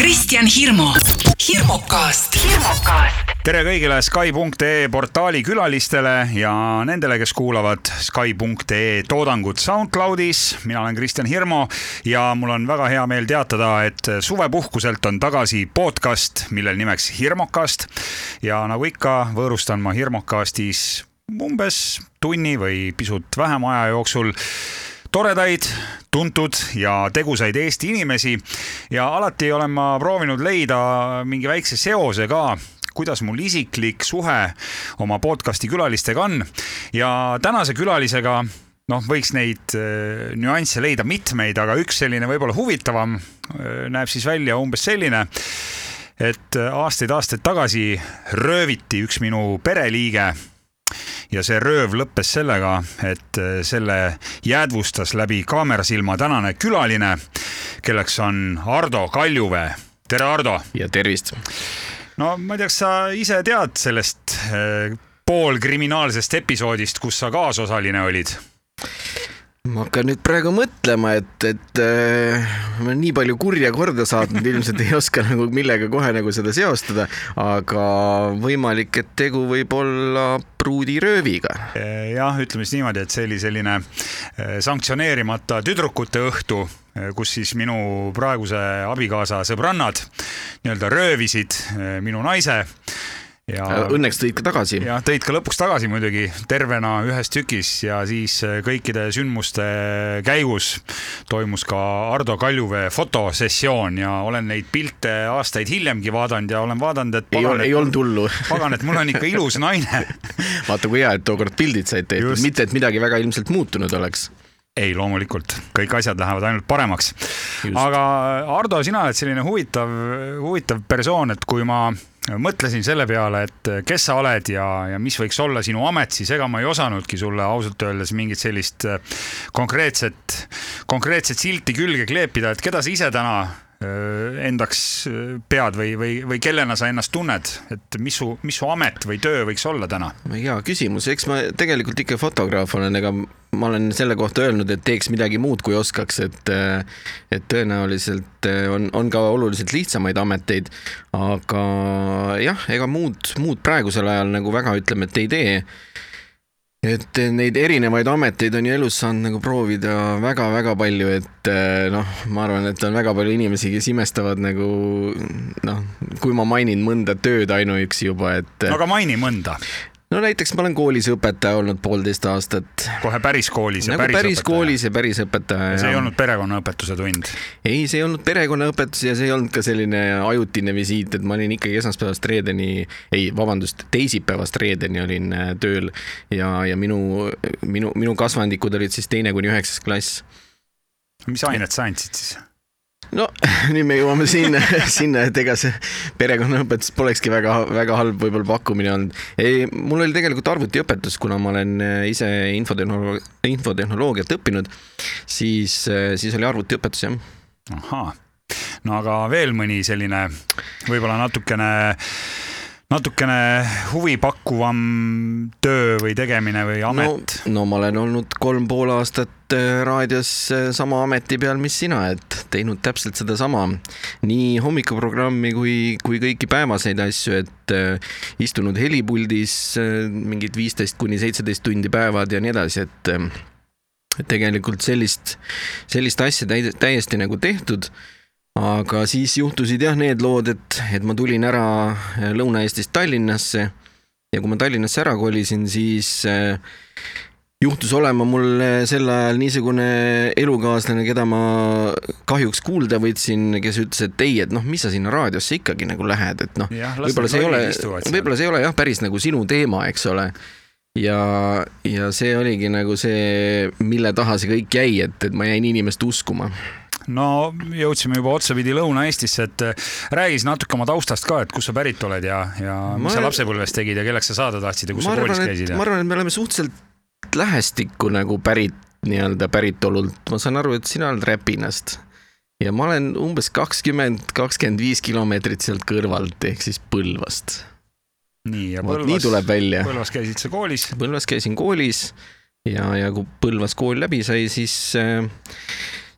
Kristjan Hirmu, hirmukast, tere kõigile Sky.ee portaali külalistele ja nendele, kes kuulavad Sky.ee toodangut SoundCloudis. mina olen Kristjan Hirmu ja mul on väga hea meel teatada, et suvepuhkuselt on tagasi podcast, millel nimeks Hirmukast. ja nagu ikka, võõrustan ma Hirmukastis umbes tunni või pisut vähem aja jooksul toredaid, tuntud ja tegusaid Eesti inimesi. Ja alati olen ma proovinud leida mingi väikse seose ka kuidas mul isiklik suhe oma podcast'i külalistega on. Ja tänase külalisega noh, võiks neid äh, nüansse leida mitmeid, aga üks selline võib-olla huvitavam äh, näeb siis välja umbes selline, et aastaid-aastaid tagasi rööviti üks minu pereliige ja see rööv lõppes sellega, et äh, selle jäädvustas läbi kaamerasilma tänane külaline, kelleks on Ardo Kaljuvee. tere, Ardo! ja tervist! no ma ei tea, kas sa ise tead sellest äh, poolkriminaalsest episoodist, kus sa kaasosaline olid? Ma hakkan nüüd praegu mõtlema, et, et äh, ma olen nii palju kurja korda saatnud, ilmselt ei oska nagu millega kohe nagu seda seostada, aga võimalik, et tegu võib olla pruudirööviga. jah, ütleme siis niimoodi, et see oli selline äh, sanktsioneerimata tüdrukute õhtu, äh, kus siis minu praeguse abikaasa sõbrannad nii-öelda röövisid äh, minu naise ja õnneks tõid ka tagasi. jah, tõid ka lõpuks tagasi muidugi tervena ühes tükis ja siis äh, kõikide sündmuste käigus toimus ka Ardo Kaljuvee fotosessioon ja olen neid pilte aastaid hiljemgi vaadanud ja olen vaadanud, et pagan, ei, ei olnud hullu. pagan, et mul on ikka ilus naine. Vaata, kui hea, et tookord pildid said tehtud, mitte et midagi väga ilmselt muutunud oleks. Ei, loomulikult, kõik asjad lähevad ainult paremaks. aga Ardo, sina oled selline huvitav, huvitav persoon, et kui ma mõtlesin selle peale, et kes sa oled ja, ja mis võiks olla sinu amet, siis ega ma ei osanudki sulle ausalt öeldes mingit sellist äh, konkreetset, konkreetset silti külge kleepida, et keda sa ise täna äh, endaks äh, pead või, või, või kellena sa ennast tunned, et mis su, mis su amet või töö võiks olla täna? hea küsimus, eks ma tegelikult ikka fotograaf olen, ega ma olen selle kohta öelnud, et teeks midagi muud, kui oskaks, et, et tõenäoliselt on, on ka oluliselt lihtsamaid ameteid. aga jah, ega muud, muud praegusel ajal nagu väga ütleme, et ei tee. Et neid erinevaid ameteid on ju elus saanud nagu proovida väga-väga palju, et noh, ma arvan, et on väga palju inimesi, kes imestavad nagu noh, kui ma mainin mõnda tööd ainuüksi juba, et. no aga maini mõnda no näiteks ma olen koolis õpetaja olnud poolteist aastat. kohe päris koolis ja nagu päris, päris õpetaja. koolis ja päris õpetaja. see ei olnud perekonnaõpetuse tund? ei, see ei olnud perekonnaõpetus ja see ei olnud ka selline ajutine visiit, et ma olin ikkagi esmaspäevast reedeni, ei, vabandust, teisipäevast reedeni olin äh, tööl ja, ja minu, minu, minu kasvandikud olid siis teine kuni üheksas klass. mis ainet sa andsid siis? No nüüd me jõuame sinna, sinna, et ega see perekonnaõpetus polekski väga, väga halb võib-olla pakkumine olnud. ei, mul oli tegelikult arvutiõpetus, kuna ma olen äh, ise infotehnoloog-, infotehnoloogiat õppinud, siis, äh, siis oli arvutiõpetus, jah. ahaa, no aga veel mõni selline võib-olla natukene natukene huvipakkuvam töö või tegemine või amet? no, no ma olen olnud kolm pool aastat äh, raadios äh, sama ameti peal, mis sina, et teinud täpselt sedasama. nii hommikuprogrammi kui, kui kõiki päevaseid asju, et äh, istunud helipuldis mingid viisteist kuni seitseteist tundi päevad ja nii edasi, et tegelikult sellist, sellist asja täiesti nagu tehtud aga siis juhtusid jah need lood, et, et ma tulin ära äh, Lõuna-Eestist Tallinnasse. Ja kui ma Tallinnasse ära kolisin, siis äh, juhtus olema mul sel ajal niisugune elukaaslane, keda ma kahjuks kuulda võtsin, kes ütles, et ei, et noh, mis sa sinna raadiosse ikkagi nagu lähed, et noh, võib-olla see ei ole, võib-olla see ei ole jah, päris nagu sinu teema, eks ole. Ja, ja see oligi nagu see, mille taha see kõik jäi, et, et ma jäin inimest uskuma no jõudsime juba otsapidi Lõuna-Eestisse, et äh, räägi siis natuke oma taustast ka, et kust sa pärit oled ja, ja mis ma... sa lapsepõlves tegid ja kelleks sa saada tahtsid ja kus sa koolis käisid? ma arvan, et me oleme suhteliselt lähestikku nagu pärit, nii-öelda päritolult, ma saan aru, et sina oled Räpinast ja ma olen umbes kakskümmend, kakskümmend viis kilomeetrit sealt kõrvalt ehk siis Põlvast. nii, ja Põlvas, nii tuleb välja. Põlvas käisid sa koolis? Põlvas käisin koolis ja, ja kui Põlvas kool läbi sai, siis äh,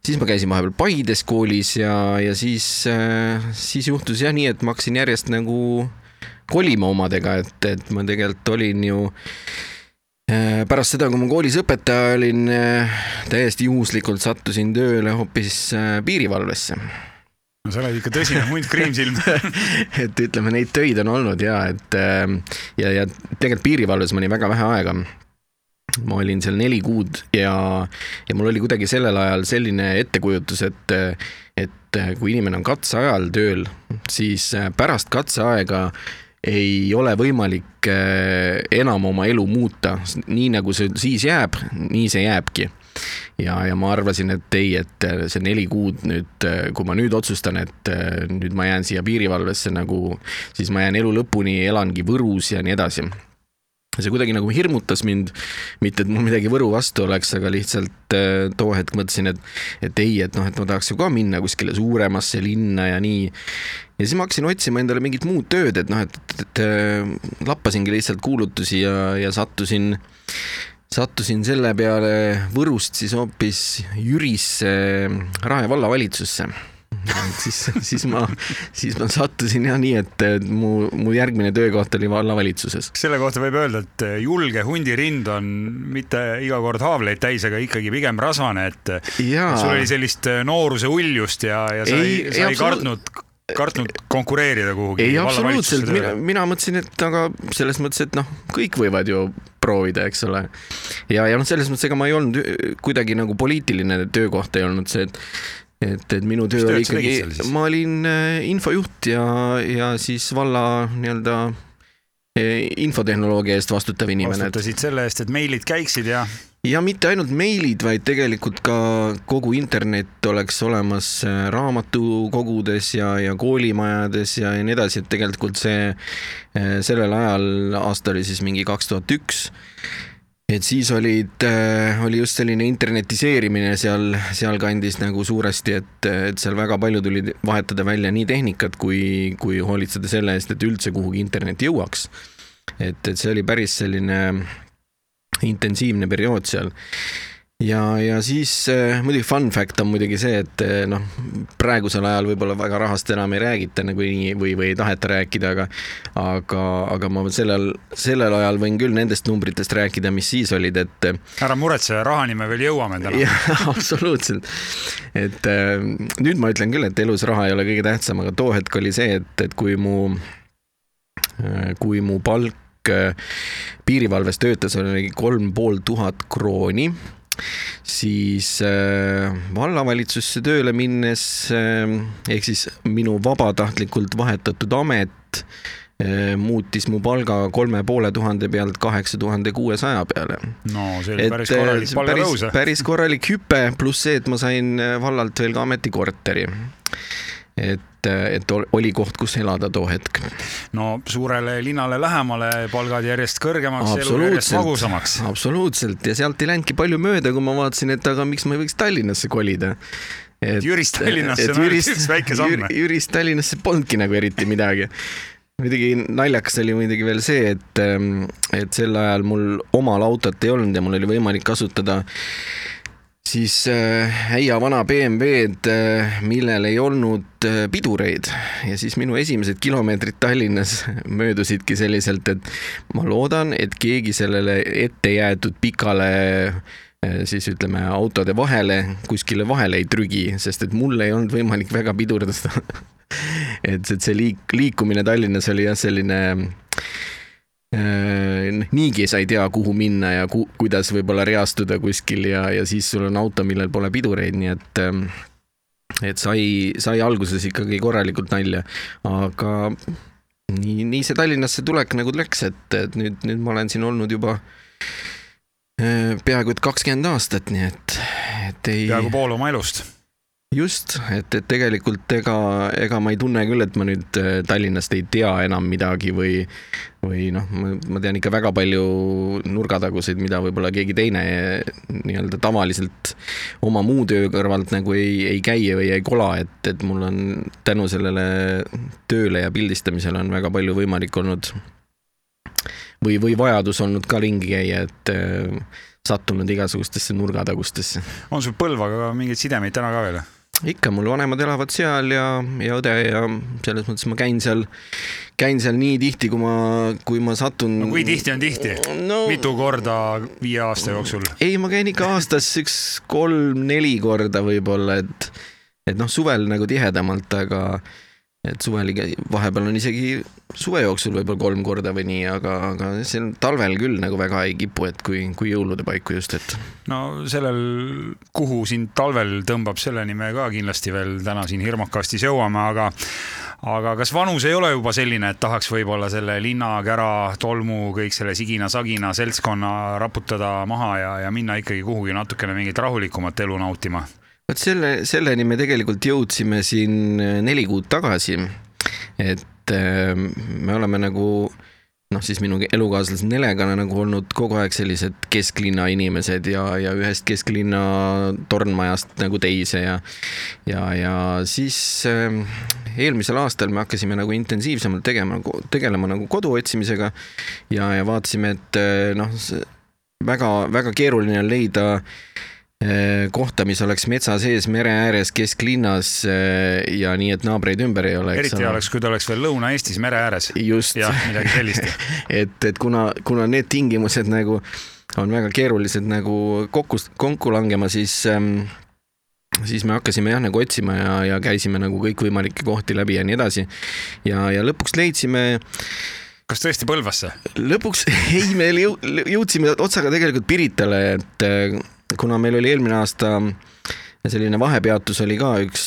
siis ma käisin vahepeal Paides koolis ja, ja siis, siis juhtus jah nii, et ma hakkasin järjest nagu kolima omadega, et, et ma tegelikult olin ju pärast seda, kui ma koolis õpetaja olin, täiesti juhuslikult sattusin tööle hoopis piirivalvesse no sa oled ikka tõsine hunt kriimsilm et ütleme, neid töid on olnud ja et ja, ja tegelikult piirivalves ma olin väga vähe aega. Ma olin seal neli kuud ja, ja mul oli kuidagi sellel ajal selline ettekujutus, et, et kui inimene on katseajal tööl, siis pärast katseaega ei ole võimalik enam oma elu muuta, nii nagu see siis jääb, nii see jääbki. Ja, ja ma arvasin, et ei, et see neli kuud nüüd, kui ma nüüd otsustan, et äh, nüüd ma jään siia piirivalvesse nagu, siis ma jään elu lõpuni, elangi Võrus ja nii edasi see kuidagi nagu hirmutas mind, mitte et mul midagi Võru vastu oleks, aga lihtsalt too hetk mõtlesin, et, et ei, et noh, et ma tahaks ju ka minna kuskile suuremasse linna ja nii. ja siis ma hakkasin otsima endale mingit muud tööd, et noh, et, et, et lappasingi lihtsalt kuulutusi ja, ja sattusin sattusin selle peale Võrust siis hoopis Jürisse Rae vallavalitsusse siis, siis ma, siis ma sattusin jah nii, et mu, mu järgmine töökoht oli vallavalitsuses. selle kohta võib öelda, et julge hundirind on mitte iga kord haavleid täis, aga ikkagi pigem rasvane, et ja. sul oli sellist nooruse uljust ja, ja sa ei, ei, sa ei kartnud kartnud konkureerida kuhugi? ei, absoluutselt, mina, mina mõtlesin, et aga selles mõttes, et noh, kõik võivad ju proovida, eks ole. ja, ja noh, selles mõttes, ega ma ei olnud kuidagi nagu poliitiline töökoht ei olnud see, et et, et minu töö oli ikkagi, ma olin äh, infojuht ja, ja siis valla nii-öelda äh, infotehnoloogia eest vastutav inimene. vastutasid selle eest, et meilid käiksid ja ja mitte ainult meilid, vaid tegelikult ka kogu internet oleks olemas äh, raamatukogudes ja, ja koolimajades ja, ja nii edasi, et tegelikult see sellel ajal, aasta oli siis mingi kaks tuhat üks, et siis olid, äh, oli just selline internetiseerimine seal, sealkandis nagu suuresti, et, et seal väga palju tuli vahetada välja nii tehnikat kui, kui hoolitseda selle eest, et üldse kuhugi internet jõuaks. et, et see oli päris selline intensiivne periood seal ja, ja siis äh, muidugi fun fact on muidugi see, et äh, noh, praegusel ajal võib-olla väga rahast enam ei räägita nagu nii või, või ei taheta rääkida, aga aga, aga ma sellel, sellel ajal võin küll nendest numbritest rääkida, mis siis olid, et äh, ära muretse, rahani me veel jõuame täna. jah, absoluutselt. et nüüd ma ütlen küll, et elus raha ei ole kõige tähtsam, aga too hetk oli see, et, et kui mu kui mu palk piirivalves töötas, oli kolm pool tuhat krooni siis äh, vallavalitsusse tööle minnes äh, ehk siis minu vabatahtlikult vahetatud amet äh, muutis mu palga kolme poole tuhande pealt kaheksa tuhande kuuesaja peale. no see oli et, päris korralik palgatõus. päris korralik hüpe, pluss see, et ma sain äh, vallalt veel ka ametikorteri et, et oli koht, kus elada too hetk. no suurele linnale lähemale palgad järjest kõrgemaks, elu järjest magusamaks. absoluutselt ja sealt ei läinudki palju mööda, kui ma vaatasin, et aga miks ma ei võiks Tallinnasse kolida. et Jürist Tallinnasse ainult üks väike samm. Jürist Tallinnasse polnudki nagu eriti midagi muidugi naljakas oli muidugi veel see, et, et sel ajal mul omal autot ei olnud ja mul oli võimalik kasutada siis äh, äia vana BMW-d, äh, millel ei olnud äh, pidureid. Ja siis minu esimesed kilomeetrid Tallinnas möödusidki selliselt, et ma loodan, et keegi sellele ette jäetud pikale siis ütleme autode vahele kuskile vahele ei trügi, sest et mul ei olnud võimalik väga pidurdada. Et, et see liik-, liikumine Tallinnas oli jah, selline Äh, niigi sa ei tea, kuhu minna ja ku, kuidas võib-olla reastuda kuskil ja, ja siis sul on auto, millel pole pidureid, nii et ähm, et sai, sai alguses ikkagi korralikult nalja, aga nii, nii see Tallinnasse tulek nagu läks, et, et nüüd, nüüd ma olen siin olnud juba äh, peaaegu et kakskümmend aastat, nii et, et ei. peaaegu pool oma elust just, et, et tegelikult ega, ega ma ei tunne küll, et ma nüüd äh, Tallinnast ei tea enam midagi või, või noh, ma tean ikka väga palju nurgataguseid, mida võib-olla keegi teine nii-öelda tavaliselt oma muu töö kõrvalt nagu ei, ei käi või ei kola, et, et mul on tänu sellele tööle ja pildistamisele on väga palju võimalik olnud või, või vajadus olnud ka ringi käia, et äh, sattunud igasugustesse nurgatagustesse. on sul Põlvaga mingeid sidemeid täna ka veel? Ikka, mul vanemad elavad seal ja, ja õde ja selles mõttes ma käin seal, käin seal nii tihti, kui ma, kui ma satun. no kui tihti on tihti no,? mitu korda viie aasta jooksul? ei, ma käin ikka aastas üks kolm-neli korda võib-olla, et, et noh, suvel nagu tihedamalt, aga et suvel vahepeal on isegi suve jooksul võib-olla kolm korda või nii, aga, aga see talvel küll nagu väga ei kipu, et kui, kui jõulude paiku just, et. no sellel, kuhu sind talvel tõmbab, selleni me ka kindlasti veel täna siin Hirmukastis jõuame, aga aga kas vanus ei ole juba selline, et tahaks võib-olla selle linnakära, tolmu, kõik selle sigina-sagina seltskonna raputada maha ja, ja minna ikkagi kuhugi natukene mingit rahulikumat elu nautima? Vot selle, selleni me tegelikult jõudsime siin äh, neli kuud tagasi. et äh, me oleme nagu noh, siis minu elukaaslase Nelega nagu olnud kogu aeg sellised kesklinna inimesed ja, ja ühest kesklinna tornmajast nagu teise ja ja, ja siis äh, eelmisel aastal me hakkasime nagu intensiivsemalt tegema, tegelema nagu kodu otsimisega ja, ja vaatasime, et noh, väga-väga keeruline on leida Äh, kohta, mis oleks metsa sees, mere ääres, kesklinnas äh, ja nii, et naabreid ümber ei ole. eriti hea oleks, kui ta oleks veel Lõuna-Eestis mere ääres. jah, midagi sellist et, et kuna, kuna need tingimused nagu on väga keerulised nagu kokku, kokku langema, siis ähm, siis me hakkasime jah, nagu otsima ja, ja käisime nagu kõikvõimalikke kohti läbi ja nii edasi. ja, ja lõpuks leidsime kas tõesti Põlvasse? lõpuks, ei, me jõudsime otsaga tegelikult Piritale, et kuna meil oli eelmine aasta selline vahepeatus oli ka üks,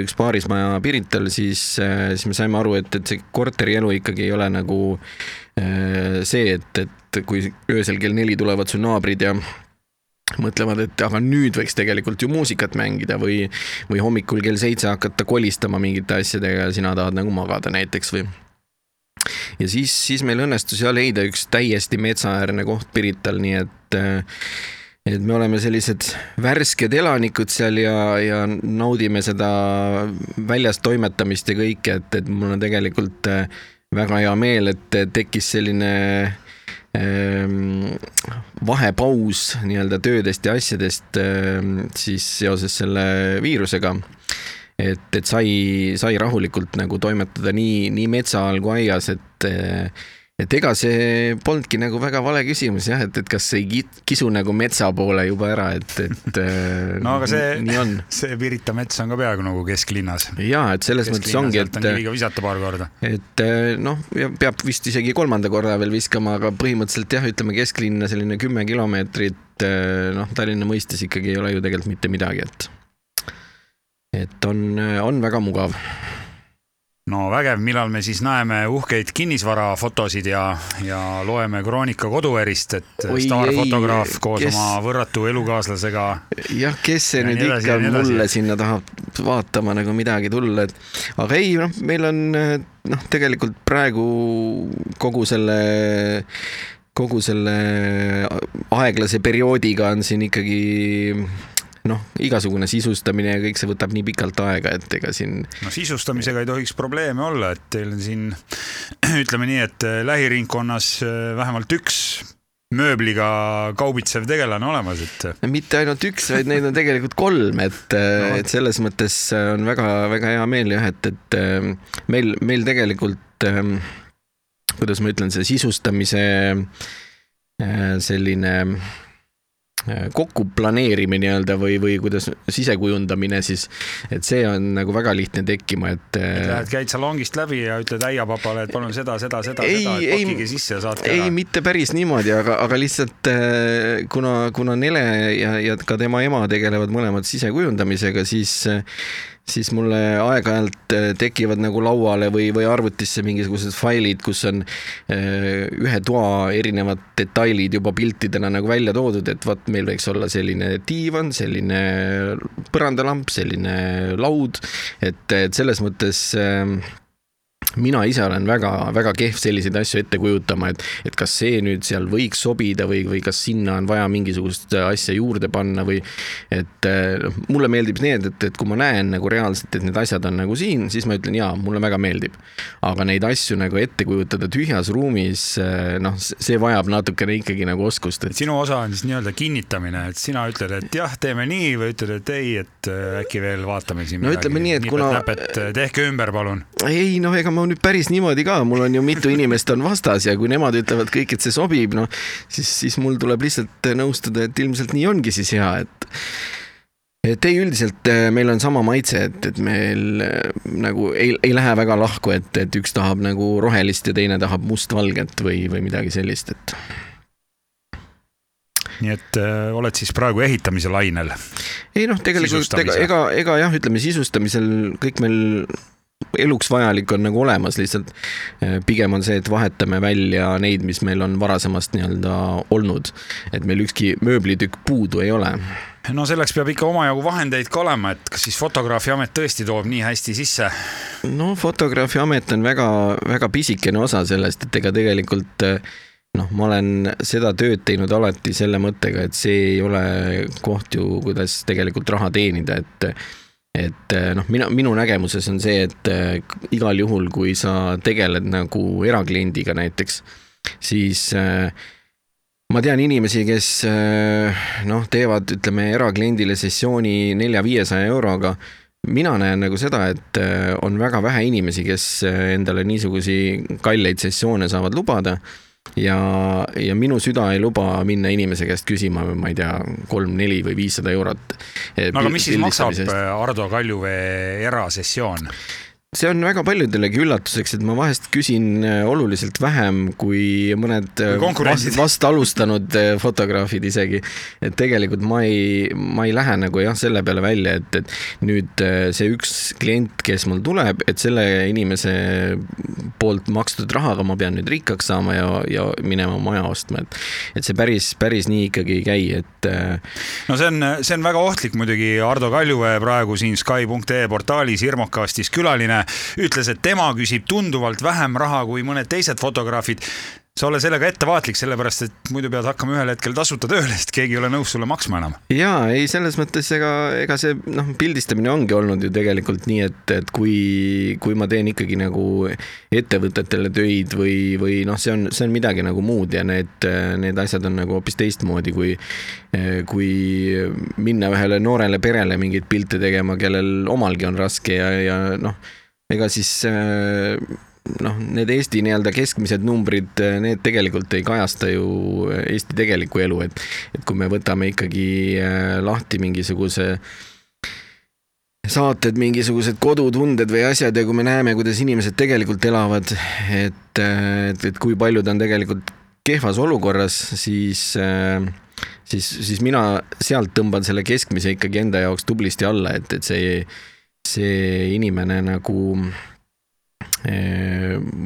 üks paarismaja Pirital, siis, siis me saime aru, et, et see korterielu ikkagi ei ole nagu äh, see, et, et kui öösel kell neli tulevad su naabrid ja mõtlevad, et aga nüüd võiks tegelikult ju muusikat mängida või, või hommikul kell seitse hakata kolistama mingite asjadega ja sina tahad nagu magada näiteks või. ja siis, siis meil õnnestus ja leida üks täiesti metsaäärne koht Pirital, nii et et me oleme sellised värsked elanikud seal ja, ja naudime seda väljas toimetamist ja kõike, et, et mul on tegelikult äh, väga hea meel, et tekkis selline ähm, vahepaus nii-öelda töödest ja asjadest ähm, siis seoses selle viirusega. et, et sai, sai rahulikult nagu toimetada nii, nii metsa all kui aias, et äh, et ega see polnudki nagu väga vale küsimus jah, et, et kas ei kisu nagu metsa poole juba ära, et, et äh, no aga see, see Pirita mets on ka peaaegu nagu kesklinnas. ja, et selles mõttes ongi, et. on kiviga visata paar korda. et äh, noh, peab vist isegi kolmanda korra veel viskama, aga põhimõtteliselt jah, ütleme kesklinna selline kümme kilomeetrit, äh, noh, Tallinna mõistes ikkagi ei ole ju tegelikult mitte midagi, et et on, on väga mugav no vägev, millal me siis näeme uhkeid kinnisvarafotosid ja, ja loeme Kroonika koduerist, et Oi, staarfotograaf koos kes... oma võrratu elukaaslasega. jah, kes see nüüd ikka mulle sinna tahab vaatama nagu midagi tulla, et aga ei, noh, meil on noh, tegelikult praegu kogu selle kogu selle aeglase perioodiga on siin ikkagi noh, igasugune sisustamine ja kõik see võtab nii pikalt aega, et ega siin. no sisustamisega ei tohiks probleeme olla, et teil on siin ütleme nii, et äh, lähiringkonnas äh, vähemalt üks mööbliga kaubitsev tegelane olemas, et. Äh, mitte ainult üks, vaid neid on tegelikult kolm, et no., et selles mõttes on väga-väga hea meel jah, et, et meil, meil tegelikult, ähm, kuidas ma ütlen, see sisustamise selline kokku planeerimine nii-öelda või, või kuidas sisekujundamine siis, et see on nagu väga lihtne tekkima, et. et lähed, käid salongist läbi ja ütled äiapapale, et palun seda, seda, seda, seda, et pakige sisse ja saatke ära. ei, mitte päris niimoodi, aga, aga lihtsalt äh, kuna, kuna Nele ja, ja ka tema ema tegelevad mõlemad sisekujundamisega, siis siis mulle aeg-ajalt äh, tekivad nagu lauale või, või arvutisse mingisugused failid, kus on äh, ühe toa erinevad detailid juba piltidena nagu välja toodud, et vot meil võiks olla selline diivan, selline põrandalamp, selline laud, et, et selles mõttes ähm, mina ise olen väga-väga kehv selliseid asju ette kujutama, et, et kas see nüüd seal võiks sobida või, või kas sinna on vaja mingisugust asja juurde panna või et noh, mulle meeldib need, et, et kui ma näen nagu reaalselt, et need asjad on nagu siin, siis ma ütlen jaa, mulle väga meeldib. aga neid asju nagu ette kujutada tühjas ruumis, noh, see vajab natukene ikkagi nagu oskust et.... sinu osa on siis nii-öelda kinnitamine, et sina ütled, et jah, teeme nii või ütled, et ei, et äkki veel vaatame siin no midagi. ütleme nii, et kuna. tehke ümber, palun. ei noh, ega ma nüüd päris niimoodi ka, mul on ju mitu inimest on vastas ja kui nemad ütlevad kõik, et see sobib, noh, siis, siis mul tuleb lihtsalt nõustuda, et ilmselt nii ongi siis hea, et et ei, üldiselt eh, meil on sama maitse, et, et meil eh, nagu ei, ei lähe väga lahku, et, et üks tahab nagu rohelist ja teine tahab mustvalget või, või midagi sellist, et. nii et äh, oled siis praegu ehitamise lainel? ei noh, tegelikult ega, ega, ega jah, ütleme sisustamisel kõik meil eluks vajalik on nagu olemas, lihtsalt pigem on see, et vahetame välja neid, mis meil on varasemast nii-öelda olnud. et meil ükski mööblitükk puudu ei ole no selleks peab ikka omajagu vahendeid ka olema, et kas siis fotograafiamet tõesti toob nii hästi sisse? no fotograafiamet on väga-väga pisikene osa sellest, et ega tegelikult noh, ma olen seda tööd teinud alati selle mõttega, et see ei ole koht ju, kuidas tegelikult raha teenida, et et eh, noh, mina, minu nägemuses on see, et eh, igal juhul, kui sa tegeled nagu erakliendiga näiteks, siis äh, ma tean inimesi, kes noh, teevad, ütleme, erakliendile sessiooni nelja-viiesaja euroga. mina näen nagu seda, et on väga vähe inimesi, kes endale niisuguseid kalleid sessioone saavad lubada ja, ja minu süda ei luba minna inimese käest küsima, ma ei tea, kolm, neli või viissada eurot. no aga mis siis maksab Ardo Kaljuvee erasessioon? See on väga paljudellegi üllatuseks, et ma vahest küsin äh, oluliselt vähem kui mõned äh, vast, vast alustanud äh, fotograafid isegi. et tegelikult ma ei, ma ei lähe nagu jah, selle peale välja, et, et nüüd see üks klient, kes mul tuleb, et selle inimese poolt makstud rahaga ma pean nüüd rikkaks saama ja, ja minema maja ostma, et, et see päris, päris nii ikkagi ei käi, et. no see on, see on väga ohtlik muidugi, Ardo Kaljuvee praegu siin Sky.ee portaalis Irmokastis külaline ütles, et tema küsib tunduvalt vähem raha kui mõned teised fotograafid sa ole sellega ettevaatlik, sellepärast et muidu pead hakkama ühel hetkel tasuta tööle, sest keegi ei ole nõus sulle maksma enam. ja ei, selles mõttes ega, ega see noh, pildistamine ongi olnud ju tegelikult nii, et, et kui, kui ma teen ikkagi nagu ettevõtetele töid või, või noh, see on, see on midagi nagu muud ja need, need asjad on nagu hoopis teistmoodi, kui, kui minna ühele noorele perele mingeid pilte tegema, kellel omalgi on raske ja, ja noh ega siis äh, noh, need Eesti nii-öelda keskmised numbrid, äh, need tegelikult ei kajasta ju Eesti tegelikku elu, et, et kui me võtame ikkagi äh, lahti mingisuguse saated, mingisugused kodutunded või asjad ja kui me näeme, kuidas inimesed tegelikult elavad, et, et, et kui paljud on tegelikult kehvas olukorras, siis, siis, siis mina sealt tõmban selle keskmise ikkagi enda jaoks tublisti alla, et, et see see inimene nagu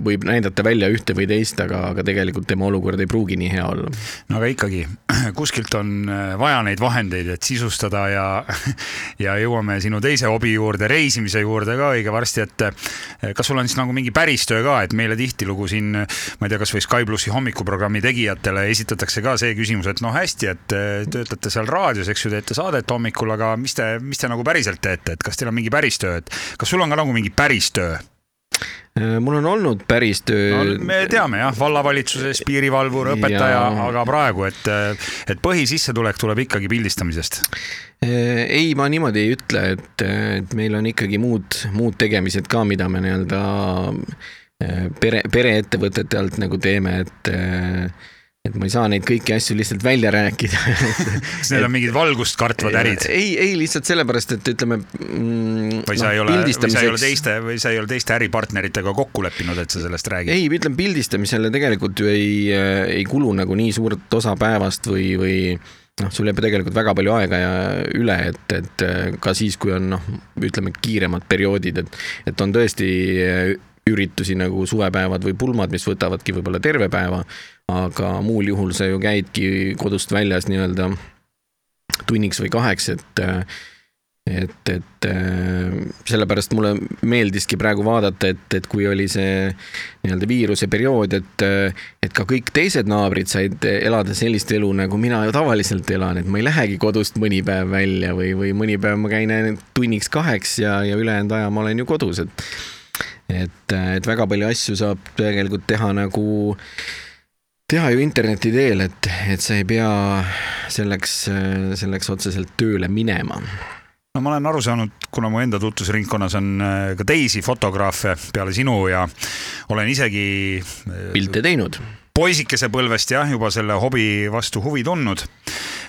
võib näidata välja ühte või teist, aga, aga tegelikult tema olukord ei pruugi nii hea olla. no aga ikkagi, kuskilt on eh, vaja neid vahendeid, et sisustada ja, ja jõuame sinu teise hobi juurde, reisimise juurde ka õige varsti, et eh, kas sul on siis nagu mingi päris töö ka, et meile tihtilugu siin, ma ei tea, kasvõi Sky plussi hommikuprogrammi tegijatele esitatakse ka see küsimus, et noh, hästi, et töötate seal raadios, eks ju, teete saadet hommikul, aga mis te, mis te nagu päriselt teete, et kas teil on mingi päris töö, et kas sul on ka nagu mingi päris töö? Äh, mul on olnud päris töö no,. me teame jah, vallavalitsuses piirivalvur, õpetaja, aga praegu, et, et põhisissetulek tuleb ikkagi pildistamisest. Äh, ei, ma niimoodi ei ütle, et, et meil on ikkagi muud, muud tegemised ka, mida me nii-öelda äh, pere, pereettevõtete alt nagu teeme, et et ma ei saa neid kõiki asju lihtsalt välja rääkida kas need on mingid valgust kartvad ärid? ei, ei lihtsalt sellepärast, et ütleme mm,. või sa no, ei ole, või sa ei ole teiste, või sa ei ole teiste äripartneritega kokku leppinud, et sa sellest räägid? ei, ütleme pildistamisele tegelikult ju ei, ei kulu nagu nii suurt osa päevast või, või noh, sul jääb tegelikult väga palju aega ja üle, et, et ka siis, kui on noh, ütleme kiiremad perioodid, et, et on tõesti üritusi nagu suvepäevad või pulmad, mis võtavadki võib-olla terve päeva aga muul juhul sa ju käidki kodust väljas nii-öelda tunniks või kaheks, et et, et äh, sellepärast mulle meeldiski praegu vaadata, et, et kui oli see nii-öelda viiruse periood, et, et ka kõik teised naabrid said elada sellist elu, nagu mina ju tavaliselt elan, et ma ei lähegi kodust mõni päev välja või, või mõni päev ma käin tunniks kaheks ja, ja ülejäänud aja ma olen ju kodus, et et, et väga palju asju saab tegelikult teha nagu teha ju interneti teel, et, et sa ei pea selleks, selleks otseselt tööle minema no ma olen aru saanud, kuna mu enda tutvusringkonnas on äh, ka teisi fotograafe peale sinu ja olen isegi äh, pilte teinud. poisikese põlvest jah, juba selle hobi vastu huvi tundnud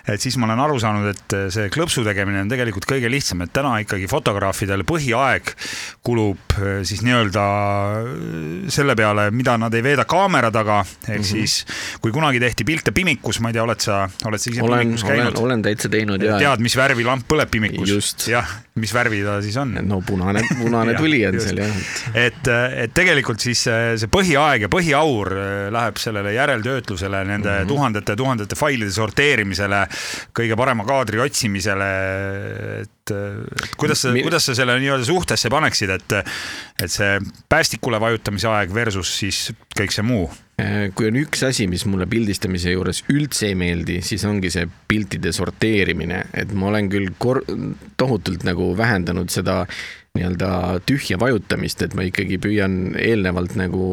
et siis ma olen aru saanud, et see klõpsu tegemine on tegelikult kõige lihtsam, et täna ikkagi fotograafidel põhiaeg kulub eh, siis nii-öelda eh, selle peale, mida nad ei veeda kaamera taga, ehk mm -hmm. siis kui kunagi tehti pilte pimikus, ma ei tea, oled sa, oled sa ise olen, pimikus käinud? olen täitsa teinud ja. tead, mis värvi lamp põleb pimikus? jah, mis värvi ta siis on? no punane, punane tuli on seal jah. et, et tegelikult siis eh, see põhiaeg ja põhiaur läheb sellele järeltöötlusele, nende mm -hmm. tuhandete, tuhandete failide sorteerimisele, kõige parema kaadri otsimisele, et, kuidas sa, kuidas sa selle nii-öelda suhtesse paneksid, et, et see päästikule vajutamise aeg versus siis kõik see muu? kui on üks asi, mis mulle pildistamise juures üldse ei meeldi, siis ongi see piltide sorteerimine, et ma olen küll kor-, tohutult nagu vähendanud seda nii-öelda tühja vajutamist, et ma ikkagi püüan eelnevalt nagu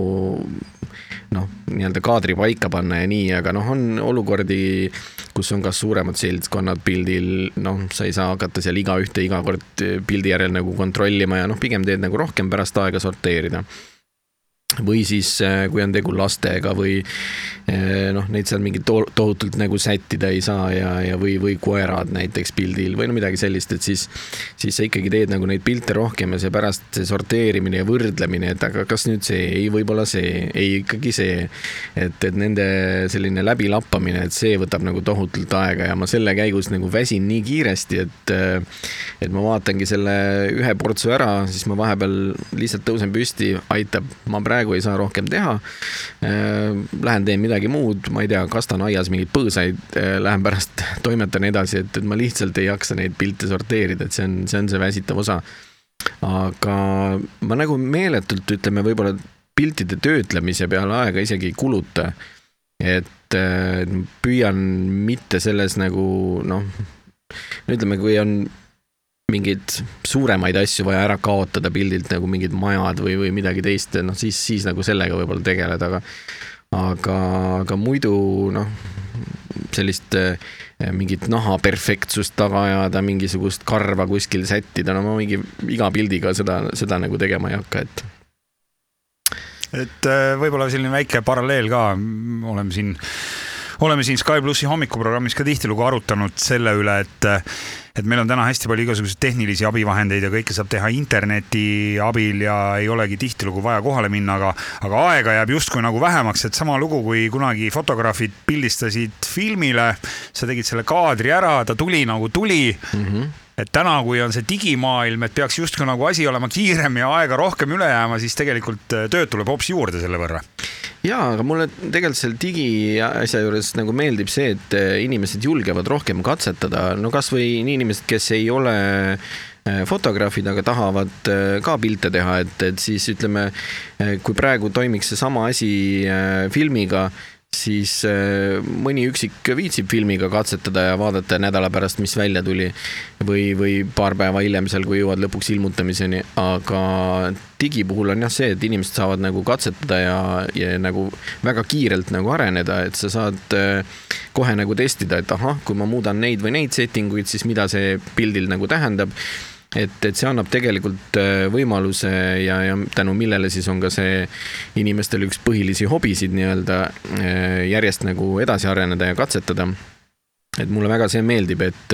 noh, nii-öelda kaadri paika panna ja nii, aga noh, on olukordi, kus on kas suuremad seltskonnad pildil, noh, sa ei saa hakata seal igaühte iga kord pildi järel nagu kontrollima ja noh, pigem teed nagu rohkem pärast aega sorteerida või siis, äh, kui on tegu lastega või äh, noh, neid seal mingit to tohutult nagu sättida ei saa ja, ja või, või koerad näiteks pildil või no midagi sellist, et siis, siis sa ikkagi teed nagu neid pilte rohkem ja seepärast see sorteerimine ja võrdlemine, et aga kas nüüd see, ei, võib-olla see, ei, ikkagi see. et, et nende selline läbilappamine, et see võtab nagu tohutult aega ja ma selle käigus nagu väsin nii kiiresti, et, äh, et ma vaatangi selle ühe portsu ära, siis ma vahepeal lihtsalt tõusen püsti, aitab, ma praegu praegu ei saa rohkem teha. Äh, lähen teen midagi muud, ma ei tea, kastan aias mingeid põõsaid, äh, lähen pärast toimetan edasi, et, et ma lihtsalt ei jaksa neid pilte sorteerida, et see on, see on see väsitav osa. aga ma nagu meeletult, ütleme, võib-olla piltide töötlemise peale aega isegi ei kuluta. et äh, püüan mitte selles nagu noh, ütleme, kui on mingeid suuremaid asju vaja ära kaotada pildilt nagu mingid majad või, või midagi teist, noh siis, siis nagu sellega võib-olla tegeleda, aga aga, aga muidu noh, sellist eh, mingit naha perfektsust taga ajada, mingisugust karva kuskil sättida, no ma mingi iga pildiga seda, seda nagu tegema ei hakka, et et eh, võib-olla selline väike paralleel ka, oleme siin oleme siin Sky plussi hommikuprogrammis ka tihtilugu arutanud selle üle, et et meil on täna hästi palju igasuguseid tehnilisi abivahendeid ja kõike saab teha interneti abil ja ei olegi tihtilugu vaja kohale minna, aga, aga aega jääb justkui nagu vähemaks, et sama lugu, kui kunagi fotograafid pildistasid filmile, sa tegid selle kaadri ära, ta tuli nagu tuli mm. -hmm et täna, kui on see digimaailm, et peaks justkui nagu asi olema kiirem ja aega rohkem üle jääma, siis tegelikult tööd tuleb hoopis juurde selle võrra. Ja, aga mulle tegelikult selle digiasja juures nagu meeldib see, et äh, inimesed julgevad rohkem katsetada, no kasvõi inimesed, kes ei ole äh, fotograafid, aga tahavad ka pilte teha, et, et siis ütleme, kui praegu toimiks seesama asi filmiga siis äh, mõni üksik viitsib filmiga katsetada ja vaadata nädala pärast, mis välja tuli. või, või paar päeva hiljem seal, kui jõuad lõpuks ilmutamiseni, aga digi puhul on jah see, et inimesed saavad nagu katsetada ja, ja nagu väga kiirelt nagu areneda, et sa saad äh, kohe nagu testida, et ahah, kui ma muudan neid või neid setting uid, siis mida see pildil nagu tähendab et, et see annab tegelikult äh, võimaluse ja, ja tänu millele siis on ka see inimestel üks põhilisi hobisid nii-öelda äh, järjest nagu edasi areneda ja katsetada. Et mulle väga see meeldib, et,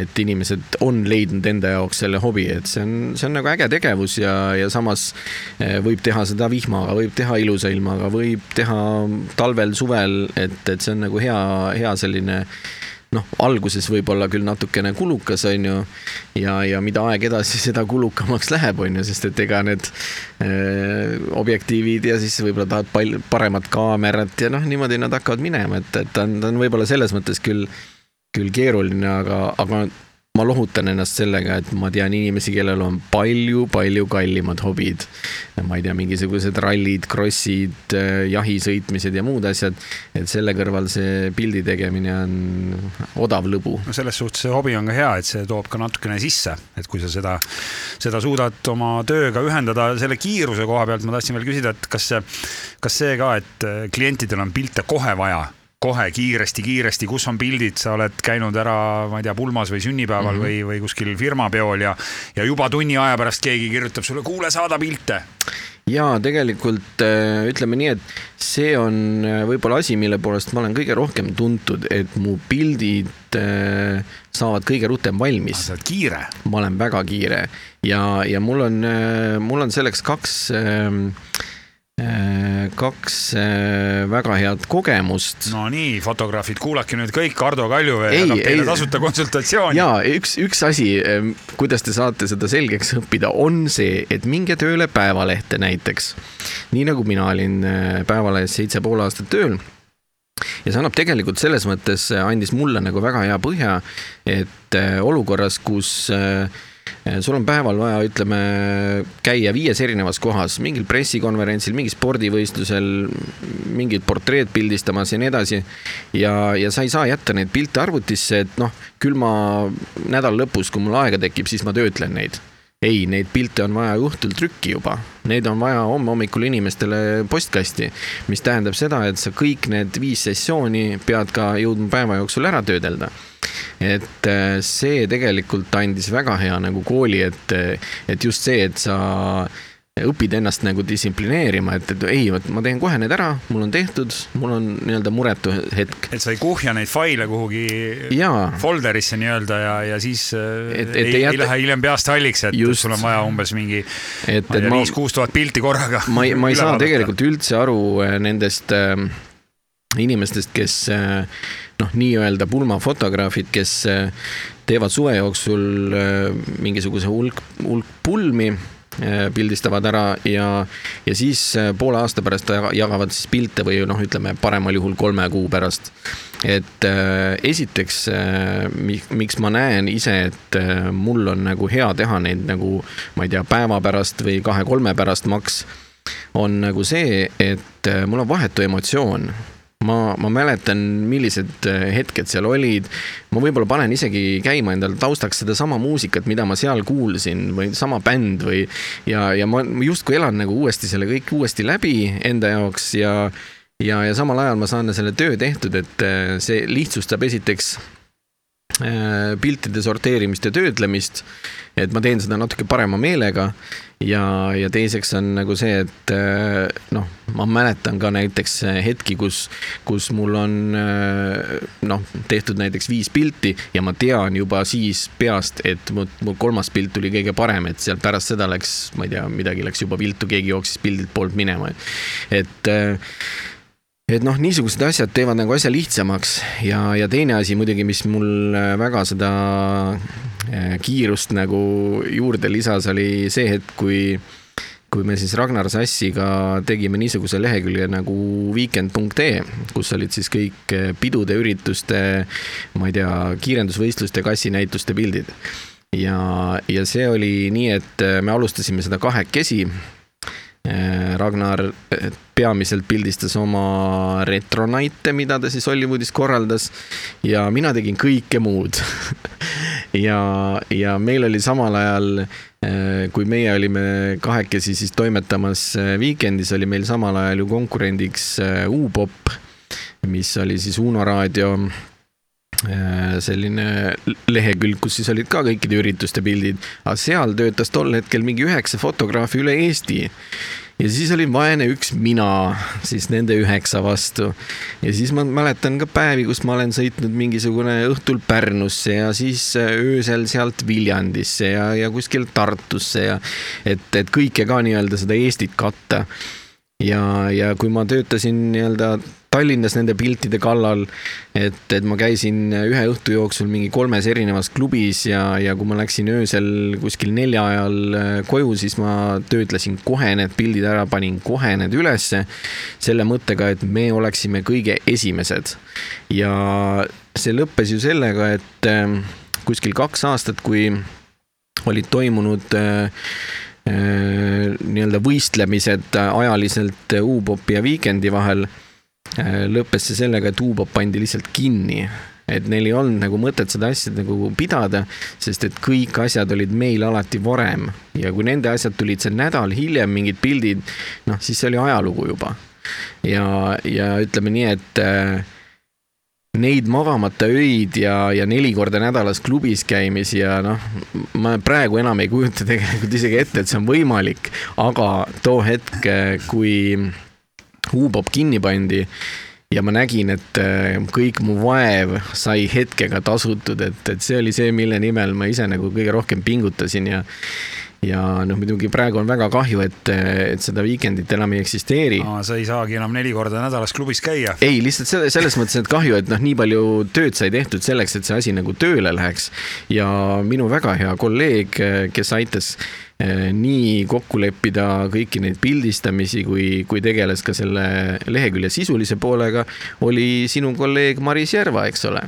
et inimesed on leidnud enda jaoks selle hobi, et see on, see on nagu äge tegevus ja, ja samas äh, võib teha seda vihmaga, võib teha ilusa ilmaga, võib teha talvel-suvel, et, et see on nagu hea, hea selline äh, noh, alguses võib-olla küll natukene kulukas, on ju, ja, ja mida aeg edasi, seda kulukamaks läheb, on ju, sest et ega need äh, objektiivid ja siis võib-olla tahad palju paremat kaamerat ja noh, niimoodi nad hakkavad minema, et, et ta on, ta on võib-olla selles mõttes küll, küll keeruline, aga, aga ma lohutan ennast sellega, et ma tean inimesi, kellel on palju-palju kallimad hobid. ma ei tea, mingisugused rallid, krossid, jahi sõitmised ja muud asjad. et selle kõrval see pildi tegemine on odav lõbu. no selles suhtes see hobi on ka hea, et see toob ka natukene sisse, et kui sa seda, seda suudad oma tööga ühendada. selle kiiruse koha pealt ma tahtsin veel küsida, et kas see, kas see ka, et klientidel on pilte kohe vaja kohe kiiresti-kiiresti, kus on pildid, sa oled käinud ära, ma ei tea, pulmas või sünnipäeval mm -hmm. või, või kuskil firmapeol ja, ja juba tunni aja pärast keegi kirjutab sulle, kuule, saada pilte ja tegelikult äh, ütleme nii, et see on äh, võib-olla asi, mille poolest ma olen kõige rohkem tuntud, et mu pildid äh, saavad kõige rutem valmis. sa oled kiire. ma olen väga kiire ja, ja mul on, mul on selleks kaks Äh, kaks äh, väga head kogemust. no nii, fotograafid, kuulake nüüd kõik, Ardo Kaljuvee jagab teile tasuta konsultatsiooni. ja üks, üks asi, ähm, kuidas te saate seda selgeks õppida, on see, et minge tööle Päevalehte näiteks. nii nagu mina olin äh, Päevalehes seitse pool aastat tööl ja see annab tegelikult selles mõttes, andis mulle nagu väga hea põhja, et olukorras, kus äh, sul on päeval vaja, ütleme, käia viies erinevas kohas, mingil pressikonverentsil, mingil spordivõistlusel, mingit portreed pildistamas ja nii edasi. ja, ja sa ei saa jätta neid pilte arvutisse, et noh, küll ma nädala lõpus, kui mul aega tekib, siis ma töötlen neid ei, neid pilte on vaja õhtul trükki juba, neid on vaja homme hommikul inimestele postkasti, mis tähendab seda, et sa kõik need viis sessiooni pead ka jõudma päeva jooksul ära töödelda. Et äh, see tegelikult andis väga hea nagu kooli, et, et just see, et sa õpid ennast nagu distsiplineerima, et, et ei, vot ma teen kohe need ära, mul on tehtud, mul on nii-öelda muretu hetk. et sa ei kuhja neid faile kuhugi Jaa. folderisse nii-öelda ja, ja siis äh, et, et ei, ei, jätta... ei lähe hiljem peast halliks, et Just. sul on vaja umbes mingi viis-kuus tuhat pilti korraga. ma ei, ma ei saa vaadata. tegelikult üldse aru äh, nendest äh, inimestest, kes äh, noh, nii-öelda pulmafotograafid, kes äh, teevad suve jooksul äh, mingisuguse hulk, hulk pulmi pildistavad ära ja, ja siis poole aasta pärast jagavad siis pilte või noh, ütleme paremal juhul kolme kuu pärast. et äh, esiteks miks ma näen ise, et mul on nagu hea teha neid nagu ma ei tea, päeva pärast või kahe-kolme pärast maks, on nagu see, et mul on vahetu emotsioon ma, ma mäletan, millised äh, hetked seal olid. ma võib-olla panen isegi käima endale taustaks sedasama muusikat, mida ma seal kuulsin või sama bänd või ja, ja ma justkui elan nagu uuesti selle kõik uuesti läbi enda jaoks ja ja, ja samal ajal ma saan selle töö tehtud, et äh, see lihtsustab esiteks piltide sorteerimist ja töötlemist. et ma teen seda natuke parema meelega ja, ja teiseks on nagu see, et äh, noh, ma mäletan ka näiteks hetki, kus, kus mul on äh, noh, tehtud näiteks viis pilti ja ma tean juba siis peast, et mu, mu kolmas pilt tuli kõige parem, et sealt pärast seda läks, ma ei tea, midagi läks juba viltu, keegi jooksis pildilt poolt minema. et äh, et noh, niisugused asjad teevad nagu asja lihtsamaks ja, ja teine asi muidugi, mis mul väga seda Eh, kiirust nagu juurde lisas, oli see hetk, kui, kui me siis Ragnar Sassiga tegime niisuguse lehekülje nagu weekend.ee, kus olid siis kõik eh, pidude, ürituste, ma ei tea, kiirendusvõistluste, kassinäituste pildid. ja, ja see oli nii, et me alustasime seda kahekesi Ragnar peamiselt pildistas oma retronaite, mida ta siis Hollywoodis korraldas ja mina tegin kõike muud. Ja, ja meil oli samal ajal, äh, kui meie olime kahekesi siis toimetamas Weekendis, oli meil samal ajal ju konkurendiks U-pop, mis oli siis Uno raadio selline lehekülg, kus siis olid ka kõikide ürituste pildid, aga seal töötas tol hetkel mingi üheksa fotograafi üle Eesti ja siis olin vaene üks mina siis nende üheksa vastu. ja siis ma mäletan ka päevi, kus ma olen sõitnud mingisugune õhtul Pärnusse ja siis äh, öösel sealt Viljandisse ja, ja kuskil Tartusse ja et, et kõike ka nii-öelda seda Eestit katta. Ja, ja kui ma töötasin nii-öelda Tallinnas nende piltide kallal. et, et ma käisin ühe õhtu jooksul mingi kolmes erinevas klubis ja, ja kui ma läksin öösel kuskil nelja ajal äh, koju, siis ma töötlesin kohe need pildid ära, panin kohe need ülesse. selle mõttega, et me oleksime kõige esimesed. ja see lõppes ju sellega, et äh, kuskil kaks aastat, kui olid toimunud äh, nii-öelda võistlemised ajaliselt U-popi ja Weekend'i vahel äh,, lõppes see sellega, et U-pop pandi lihtsalt kinni et neil ei olnud nagu mõtet seda asja nagu pidada, sest et kõik asjad olid meil alati varem ja kui nende asjad tulid see nädal hiljem, mingid pildid, noh, siis see oli ajalugu juba. ja, ja ütleme nii, et äh, neid magamata öid ja, ja neli korda nädalas klubis käimisi ja noh, ma praegu enam ei kujuta tegelikult isegi ette, et see on võimalik, aga too hetk, kui U-pop kinni pandi ja ma nägin, et äh, kõik mu vaev sai hetkega tasutud, et, et see oli see, mille nimel ma ise nagu kõige rohkem pingutasin ja ja noh, muidugi praegu on väga kahju, et, et seda Weekendit enam ei eksisteeri. sa ei saagi enam neli korda nädalas klubis käia. ei, lihtsalt selle, selles mõttes, et kahju, et noh, nii palju tööd sai tehtud selleks, et see asi nagu tööle läheks ja minu väga hea kolleeg, kes aitas Eh, nii kokku leppida kõiki neid pildistamisi, kui, kui tegeles ka selle lehekülje sisulise poolega, oli sinu kolleeg Maris Järva, eks ole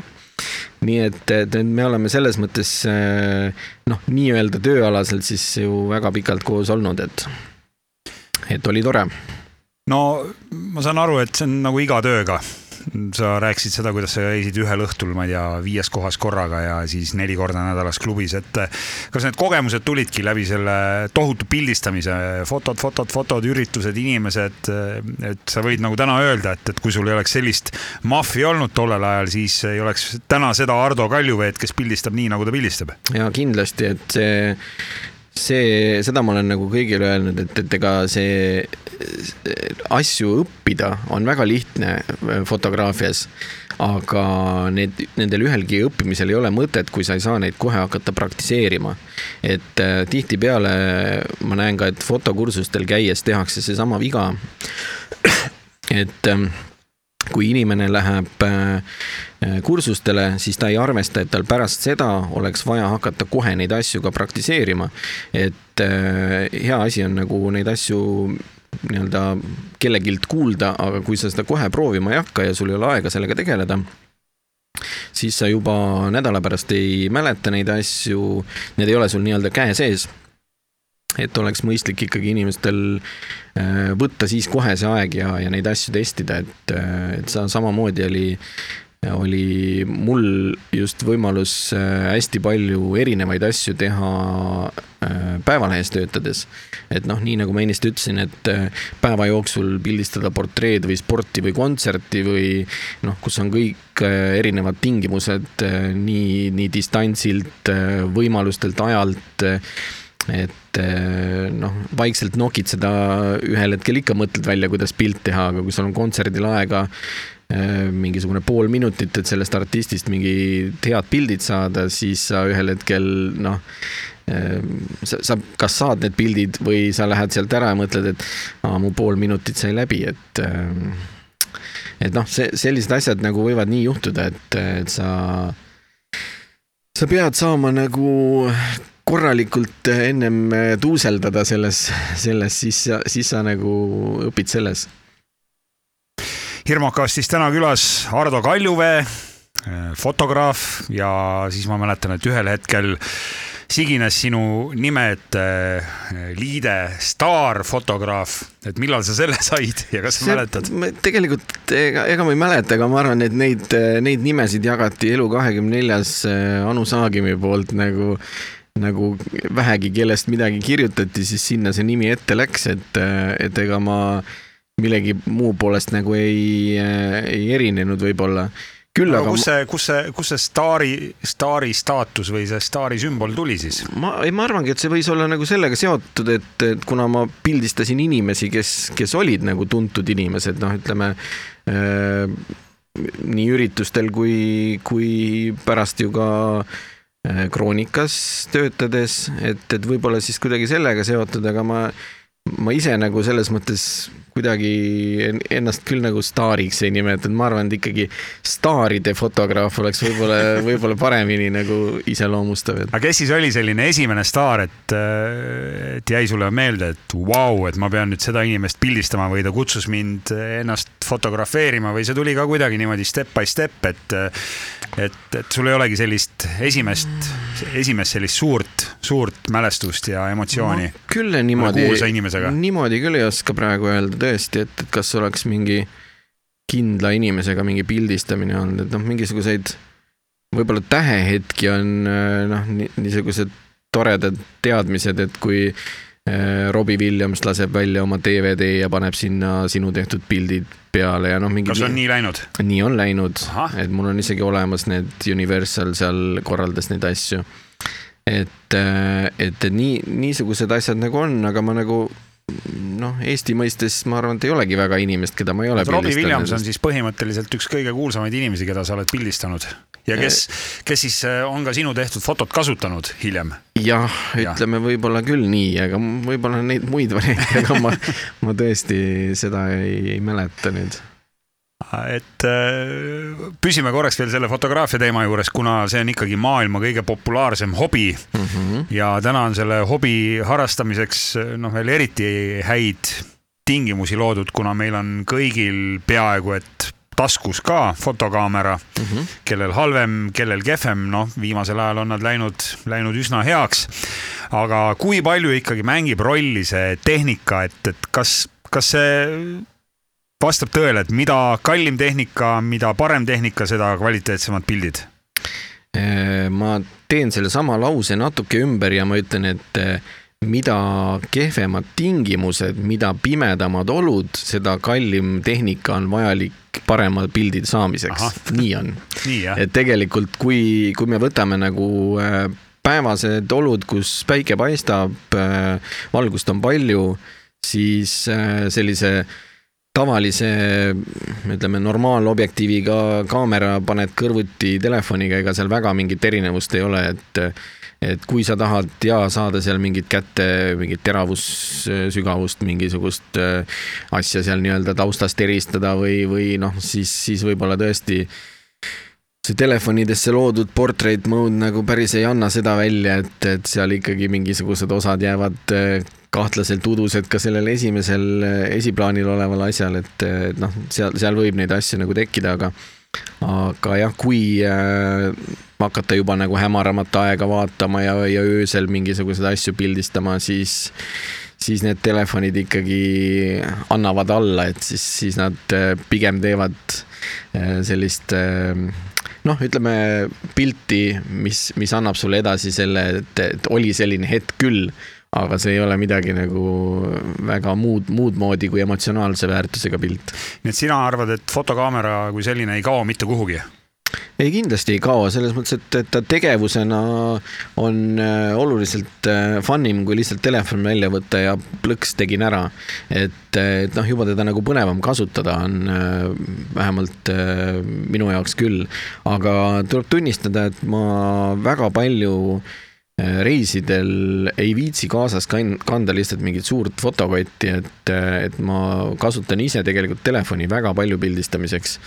nii et, et me oleme selles mõttes eh, noh, nii-öelda tööalaselt siis ju väga pikalt koos olnud, et, et oli tore. no ma saan aru, et see on nagu iga tööga sa rääkisid seda, kuidas sa käisid ühel õhtul, ma ei tea, viies kohas korraga ja siis neli korda nädalas klubis, et kas need kogemused tulidki läbi selle tohutu pildistamise, fotod, fotod, fotod, üritused, inimesed, et sa võid nagu täna öelda, et, et kui sul ei oleks sellist maffi olnud tollel ajal, siis ei oleks täna seda Ardo Kaljuveed, kes pildistab nii, nagu ta pildistab. ja kindlasti, et see see, seda ma olen nagu kõigile öelnud, et, et ega see asju õppida on väga lihtne äh, fotograafias, aga need, nendel ühelgi õppimisel ei ole mõtet, kui sa ei saa neid kohe hakata praktiseerima. et äh, tihtipeale ma näen ka, et fotokursustel käies tehakse seesama viga, et äh, kui inimene läheb äh, kursustele, siis ta ei arvesta, et tal pärast seda oleks vaja hakata kohe neid asju ka praktiseerima. et äh, hea asi on nagu neid asju nii-öelda kellegilt kuulda, aga kui sa seda kohe proovima ei hakka ja sul ei ole aega sellega tegeleda, siis sa juba nädala pärast ei mäleta neid asju, need ei ole sul nii-öelda käe sees. et oleks mõistlik ikkagi inimestel äh, võtta siis kohe see aeg ja, ja neid asju testida, et, et sa samamoodi oli oli mul just võimalus äh, hästi palju erinevaid asju teha äh, päevalehes töötades. et noh, nii nagu ma ennist ütlesin, et äh, päeva jooksul pildistada portreed või sporti või kontserti või noh, kus on kõik erinevad tingimused nii, nii distantsilt, võimalustelt, ajalt et noh, vaikselt nokid seda ühel hetkel ikka mõtled välja, kuidas pilt teha, aga kui sul on kontserdil aega mingisugune pool minutit, et sellest artistist mingid head pildid saada, siis sa ühel hetkel noh, äh, sa, sa kas saad need pildid või sa lähed sealt ära ja mõtled, et aa, mu pool minutit sai läbi, et äh, et noh, see, sellised asjad nagu võivad nii juhtuda, et, et sa, sa pead saama nagu korralikult ennem tuuseldada selles, selles, siis, siis sa nagu õpid selles Hirmokastis täna külas Ardo Kaljuvee, fotograaf ja siis ma mäletan, et ühel hetkel sigines sinu nime ette liide staarfotograaf, et millal sa selle said ja kas sa see, mäletad? tegelikult ega, ega ma ei mäleta, aga ma arvan, et neid, neid nimesid jagati Elu24-s eh, Anu Saagimi poolt nagu nagu vähegi kellest midagi kirjutati, siis sinna see nimi ette läks, et, et ega ma millegi muu poolest nagu ei, ei erinenud võib-olla. küll no, aga. kus see, kus see, kus see staari, staari staatus või see staari sümbol tuli siis? ma, ei, ma arvangi, et see võis olla nagu sellega seotud, et, et kuna ma pildistasin inimesi, kes, kes olid nagu tuntud inimesed, noh, ütleme äh, nii üritustel kui, kui pärast ju ka äh, kroonikas töötades, et, et võib-olla siis kuidagi sellega seotud, aga ma ma ise nagu selles mõttes kuidagi ennast küll nagu staariks ei nimetanud, ma arvan, et ikkagi staaride fotograaf oleks võib-olla, võib-olla paremini nagu iseloomustav. aga kes siis oli selline esimene staar, et, et jäi sulle meelde, et vau wow,, et ma pean nüüd seda inimest pildistama või ta kutsus mind ennast fotografeerima või see tuli ka kuidagi niimoodi step by step, et et, et sul ei olegi sellist esimest, esimest sellist suurt, suurt mälestust ja emotsiooni no,? küll niimoodi, niimoodi küll ei oska praegu öelda tõesti, et, et kas oleks mingi kindla inimesega mingi pildistamine olnud, et noh, mingisuguseid võib-olla tähehetki on noh, niisugused toredad teadmised, et kui äh, Robbie Williams laseb välja oma DVD ja paneb sinna sinu tehtud pildid peale ja noh, mingi. kas on nii läinud? nii on läinud, et mul on isegi olemas need Universal seal korraldas neid asju. Et, äh, et nii, niisugused asjad nagu on, aga ma nagu noh, Eesti mõistes ma arvan, et ei olegi väga inimest, keda ma ei ole Robbie Williams on siis põhimõtteliselt üks kõige kuulsamaid inimesi, keda sa oled pildistanud. Ja kes, kes siis äh, on ka sinu tehtud fotot kasutanud hiljem? jah, ütleme võib-olla küll nii, aga võib-olla neid muid variante, aga ma, ma tõesti seda ei, ei mäleta nüüd et äh, püsime korraks veel selle fotograafia teema juures, kuna see on ikkagi maailma kõige populaarsem hobi mm. -hmm. ja täna on selle hobi harrastamiseks noh, veel eriti häid tingimusi loodud, kuna meil on kõigil peaaegu et taskus ka fotokaamera mm, -hmm. kellel halvem, kellel kehvem, noh, viimasel ajal on nad läinud, läinud üsna heaks. aga kui palju ikkagi mängib rolli see tehnika, et, et kas, kas see vastab tõele, et mida kallim tehnika, mida parem tehnika, seda kvaliteetsemad pildid? Äh, ma teen sellesama lause natuke ümber ja ma ütlen, et äh, mida kehvemad tingimused, mida pimedamad olud, seda kallim tehnika on vajalik parema pildide saamiseks. nii on. et tegelikult, kui, kui me võtame nagu äh, päevased olud, kus päike paistab, valgust on palju, siis sellise tavalise, ütleme, normaalobjektiiviga kaamera paned kõrvuti telefoniga, ega seal väga mingit erinevust ei ole, et et kui sa tahad ja saada seal mingit kätte, mingit teravussügavust, mingisugust äh, asja seal nii-öelda taustast eristada või, või noh, siis, siis võib-olla tõesti see telefonidesse loodud portrait mode nagu päris ei anna seda välja, et, et seal ikkagi mingisugused osad jäävad äh, kahtlaselt udused ka sellel esimesel esiplaanil oleval asjal, et, noh, seal, seal võib neid asju nagu tekkida, aga aga jah, kui äh, hakata juba nagu hämaramat aega vaatama ja, ja öösel mingisuguseid asju pildistama, siis siis need telefonid ikkagi annavad alla, et siis, siis nad äh, pigem teevad sellist noh, ütleme pilti, mis, mis annab sulle edasi selle, et, et oli selline hetk küll aga see ei ole midagi nagu väga muud, muud moodi kui emotsionaalse väärtusega pilt. nii et sina arvad, et fotokaamera kui selline ei kao mitte kuhugi? ei, kindlasti ei kao, selles mõttes, et, et ta tegevusena on äh, oluliselt äh, fun im kui lihtsalt telefon välja võtta ja plõks, tegin ära. et, et noh, juba teda nagu põnevam kasutada on äh, vähemalt minu jaoks küll, aga tuleb tunnistada, et ma väga palju äh, Äh, reisidel ei viitsi kaasas kanda lihtsalt mingit suurt fotokotti, et, et ma kasutan ise tegelikult telefoni väga palju pildistamiseks.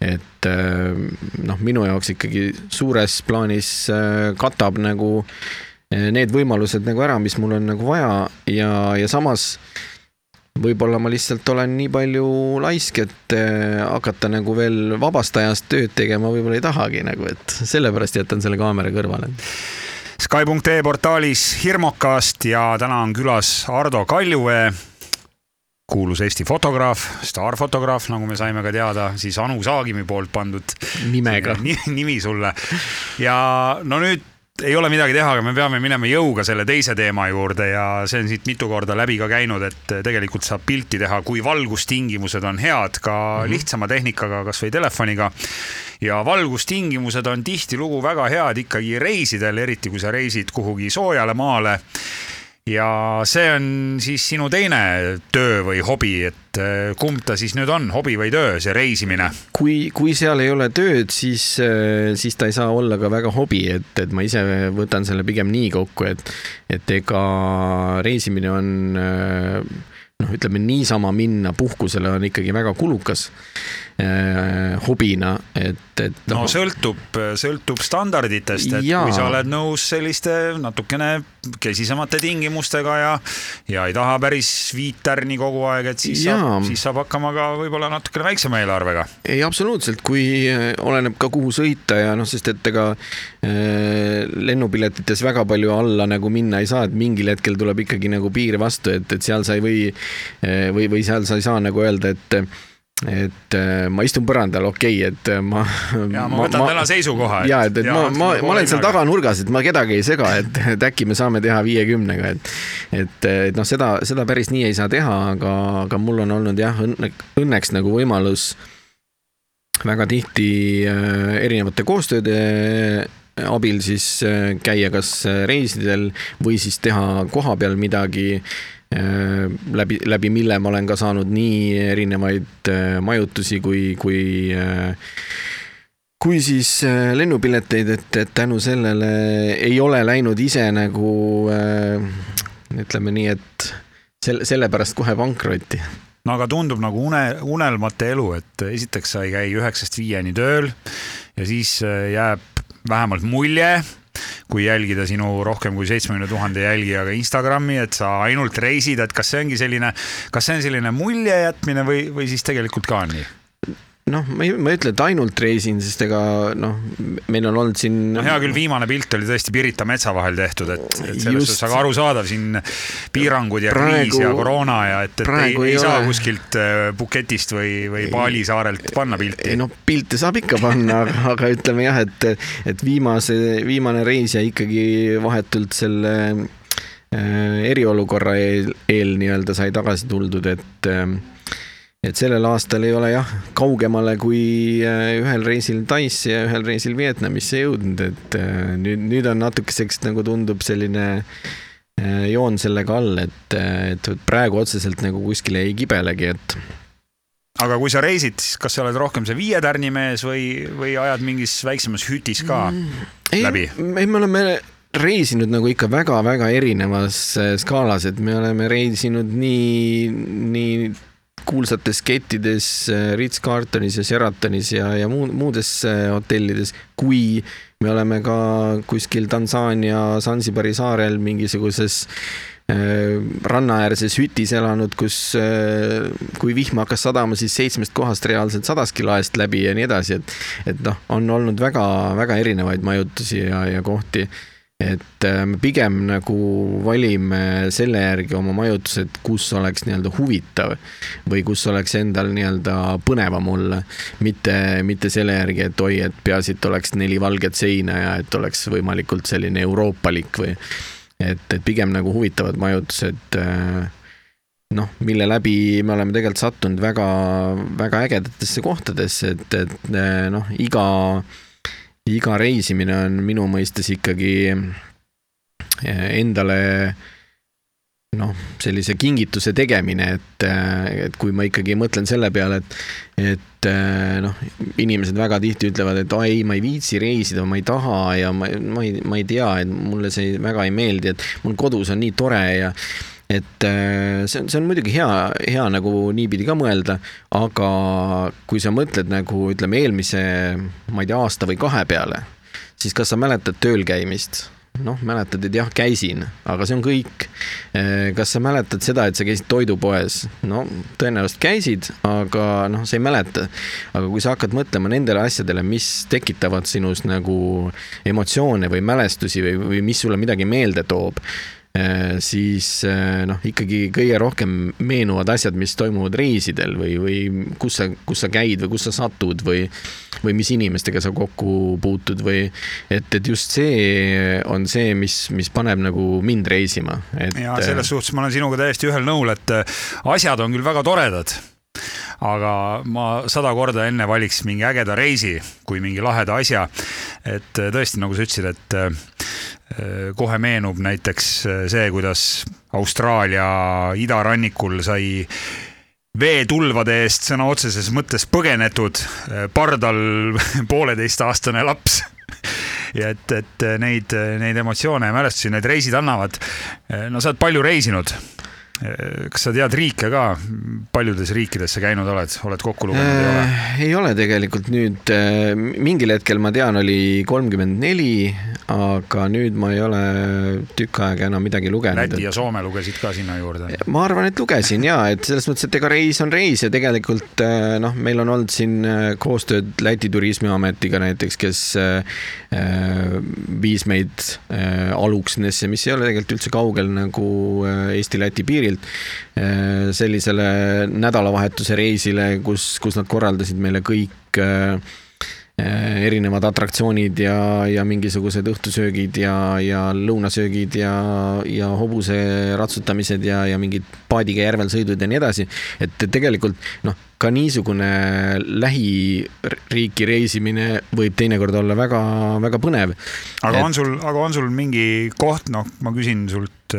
et äh, noh, minu jaoks ikkagi suures plaanis äh, katab nagu need võimalused nagu ära, mis mul on nagu vaja ja, ja samas võib-olla ma lihtsalt olen nii palju laisk, et hakata nagu veel vabast ajast tööd tegema võib-olla ei tahagi nagu, et sellepärast jätan selle kaamera kõrvale Sky.ee portaalis Hirmokast ja täna on külas Ardo Kaljuvee, kuulus Eesti fotograaf, staarfotograaf, nagu me saime ka teada, siis Anu Saagimi poolt pandud nimega nimi sulle. ja no nüüd ei ole midagi teha, aga me peame minema jõuga selle teise teema juurde ja see on siit mitu korda läbi ka käinud, et tegelikult saab pilti teha, kui valgustingimused on head, ka mm -hmm. lihtsama tehnikaga, kasvõi telefoniga ja valgustingimused on tihtilugu väga head ikkagi reisidel, eriti kui sa reisid kuhugi soojale maale. Ja see on siis sinu teine töö või hobi, et äh, kumb ta siis nüüd on, hobi või töö, see reisimine? kui, kui seal ei ole tööd, siis, äh, siis ta ei saa olla ka väga hobi, et, et ma ise võtan selle pigem nii kokku, et, et ega reisimine on äh, noh, ütleme niisama minna puhkusele on ikkagi väga kulukas hobina, et, et no, no sõltub, sõltub standarditest, et jaa. kui sa oled nõus selliste natukene kesisemate tingimustega ja, ja ei taha päris viit tärni kogu aeg, et siis jaa. saab, siis saab hakkama ka võib-olla natukene väiksema eelarvega. ei, absoluutselt, kui äh, oleneb ka kuhu sõita ja noh, sest et ega äh, lennupiletites väga palju alla nagu minna ei saa, et mingil hetkel tuleb ikkagi nagu piir vastu, et, et seal sa ei või või, või seal sa ei saa nagu öelda, et et eh, ma istun põrandal, okei okay,, et ma. ja ma võtan ma, täna seisukoha. ja, et, et ja, ma, ma, ma olen seal taganurgas, et ma kedagi ei sega, et, et äkki me saame teha viiekümnega, et. et, et noh, seda, seda päris nii ei saa teha, aga, aga mul on olnud jah, õnne, õnneks nagu võimalus väga tihti äh, erinevate koostööde abil siis käia kas reisidel või siis teha kohapeal midagi Äh, läbi, läbi mille ma olen ka saanud nii erinevaid äh, majutusi kui, kui äh, kui siis lennupileteid, et, et tänu sellele ei ole läinud ise nagu ütleme nii, et selle, sellepärast kohe pankrotti. no aga tundub nagu une, unelmate elu, et esiteks sa ei käi üheksast viieni tööl ja siis jääb vähemalt mulje kui jälgida sinu rohkem kui seitsmekümne tuhande jälgijaga Instagrami, et sa ainult reisid, et kas see ongi selline, kas see on selline mulje jätmine või, või siis tegelikult ka on nii? Noh, ma ei, ma ei ütle, et ainult reisin, sest ega noh, meil on olnud siin. no hea küll, viimane pilt oli tõesti Pirita metsa vahel tehtud, et, et selles suhtes väga arusaadav siin piirangud ja praegu, kriis ja koroona ja et, et ei, ei, ei saa kuskilt Puketist äh, või, või Bali saarelt panna pilti. ei noh, pilte saab ikka panna aga, aga ütleme jah, et, et viimase, viimane reis jäi ikkagi vahetult selle äh, eriolukorra eel, eel nii-öelda sai tagasi tuldud, et äh, et sellel aastal ei ole jah, kaugemale kui äh, ühel reisil Taisse ja ühel reisil Vietnamisse jõudnud, et äh, nüüd, nüüd on natukeseks nagu tundub selline äh, joon sellega all, et, et praegu otseselt nagu kuskile ei kibelegi, et aga kui sa reisid, siis kas sa oled rohkem see viie tärni mees või, või ajad mingis väiksemas hütis ka mm, ei, läbi? ei, me oleme reisinud nagu ikka väga-väga erinevas skaalas, et me oleme reisinud nii, nii kuulsates kettides äh, Ritz-Carltonis ja Sheratonis ja, ja muu, muudes äh, hotellides, kui me oleme ka kuskil Tansaania Sansibari saarel mingisuguses äh, rannaäärses hütis elanud, kus kui vihm hakkas sadama, siis seitsmest kohast reaalselt sadaski laest läbi ja nii edasi, et et noh, on olnud väga-väga erinevaid majutusi ja, ja kohti et äh, me pigem nagu valime selle järgi oma majutused, kus oleks nii-öelda huvitav või kus oleks endal nii-öelda põnevam olla, mitte, mitte selle järgi, et oi, et peaasi, et oleks neli valget seina ja et oleks võimalikult selline euroopalik või et, et pigem nagu huvitavad majutused äh, noh, mille läbi me oleme tegelikult sattunud väga, väga ägedatesse kohtadesse, et, et äh, noh, iga iga reisimine on minu mõistes ikkagi eh, endale noh, sellise kingituse tegemine, et, eh, et kui ma ikkagi mõtlen selle peale, et, et eh, noh, inimesed väga tihti ütlevad, et oi, ma ei viitsi reisida, ma ei taha ja ma, ma ei, ma ei tea, et mulle see väga ei meeldi, et mul kodus on nii tore ja et äh, see on, see on muidugi hea, hea nagu niipidi ka mõelda, aga kui sa mõtled nagu ütleme eelmise, ma ei tea, aasta või kahe peale, siis kas sa mäletad tööl käimist? noh, mäletad, et jah, käisin, aga see on kõik. Äh, kas sa mäletad seda, et sa käisid toidupoes? no tõenäoliselt käisid, aga noh, sa ei mäleta. aga kui sa hakkad mõtlema nendele asjadele, mis tekitavad sinus nagu emotsioone või mälestusi või, või mis sulle midagi meelde toob, siis äh, noh, ikkagi kõige rohkem meenuvad asjad, mis toimuvad reisidel või, või kus sa, kus sa käid või kus sa satud või, või mis inimestega sa kokku puutud või et, et just see on see, mis, mis paneb nagu mind reisima. ja selles suhtes ma olen sinuga täiesti ühel nõul, et äh, asjad on küll väga toredad aga ma sada korda enne valiks mingi ägeda reisi kui mingi laheda asja. et tõesti, nagu sa ütlesid, et äh, kohe meenub näiteks äh, see, kuidas Austraalia idarannikul sai veetulvade eest sõna otseses mõttes põgenetud äh, pardal pooleteistaastane laps ja et, et neid, neid emotsioone ja mälestusi need reisid annavad. no sa oled palju reisinud kas sa tead riike ka, paljudes riikides sa käinud oled, oled kokku lugenud, ei ole? Äh, ei ole tegelikult nüüd, äh, mingil hetkel ma tean, oli kolmkümmend neli, aga nüüd ma ei ole tükk aega enam midagi lugenud. Läti ja Soome lugesid ka sinna juurde? ma arvan, et lugesin ja, et selles mõttes, et ega reis on reis ja tegelikult äh, noh, meil on olnud siin koostööd Läti turismiametiga näiteks, kes viis meid Aluksnesse, mis ei ole tegelikult üldse kaugel nagu Eesti-Läti piiril piirilt äh, sellisele nädalavahetuse reisile, kus, kus nad korraldasid meile kõik äh, äh, erinevad atraktsioonid ja, ja mingisugused õhtusöögid ja, ja lõunasöögid ja, ja hobuse ratsutamised ja, ja mingid paadiga järvel sõidud ja nii edasi. et tegelikult noh, ka niisugune lähiriiki reisimine võib teinekord olla väga-väga põnev. aga et... on sul, aga on sul mingi koht, noh, ma küsin sult,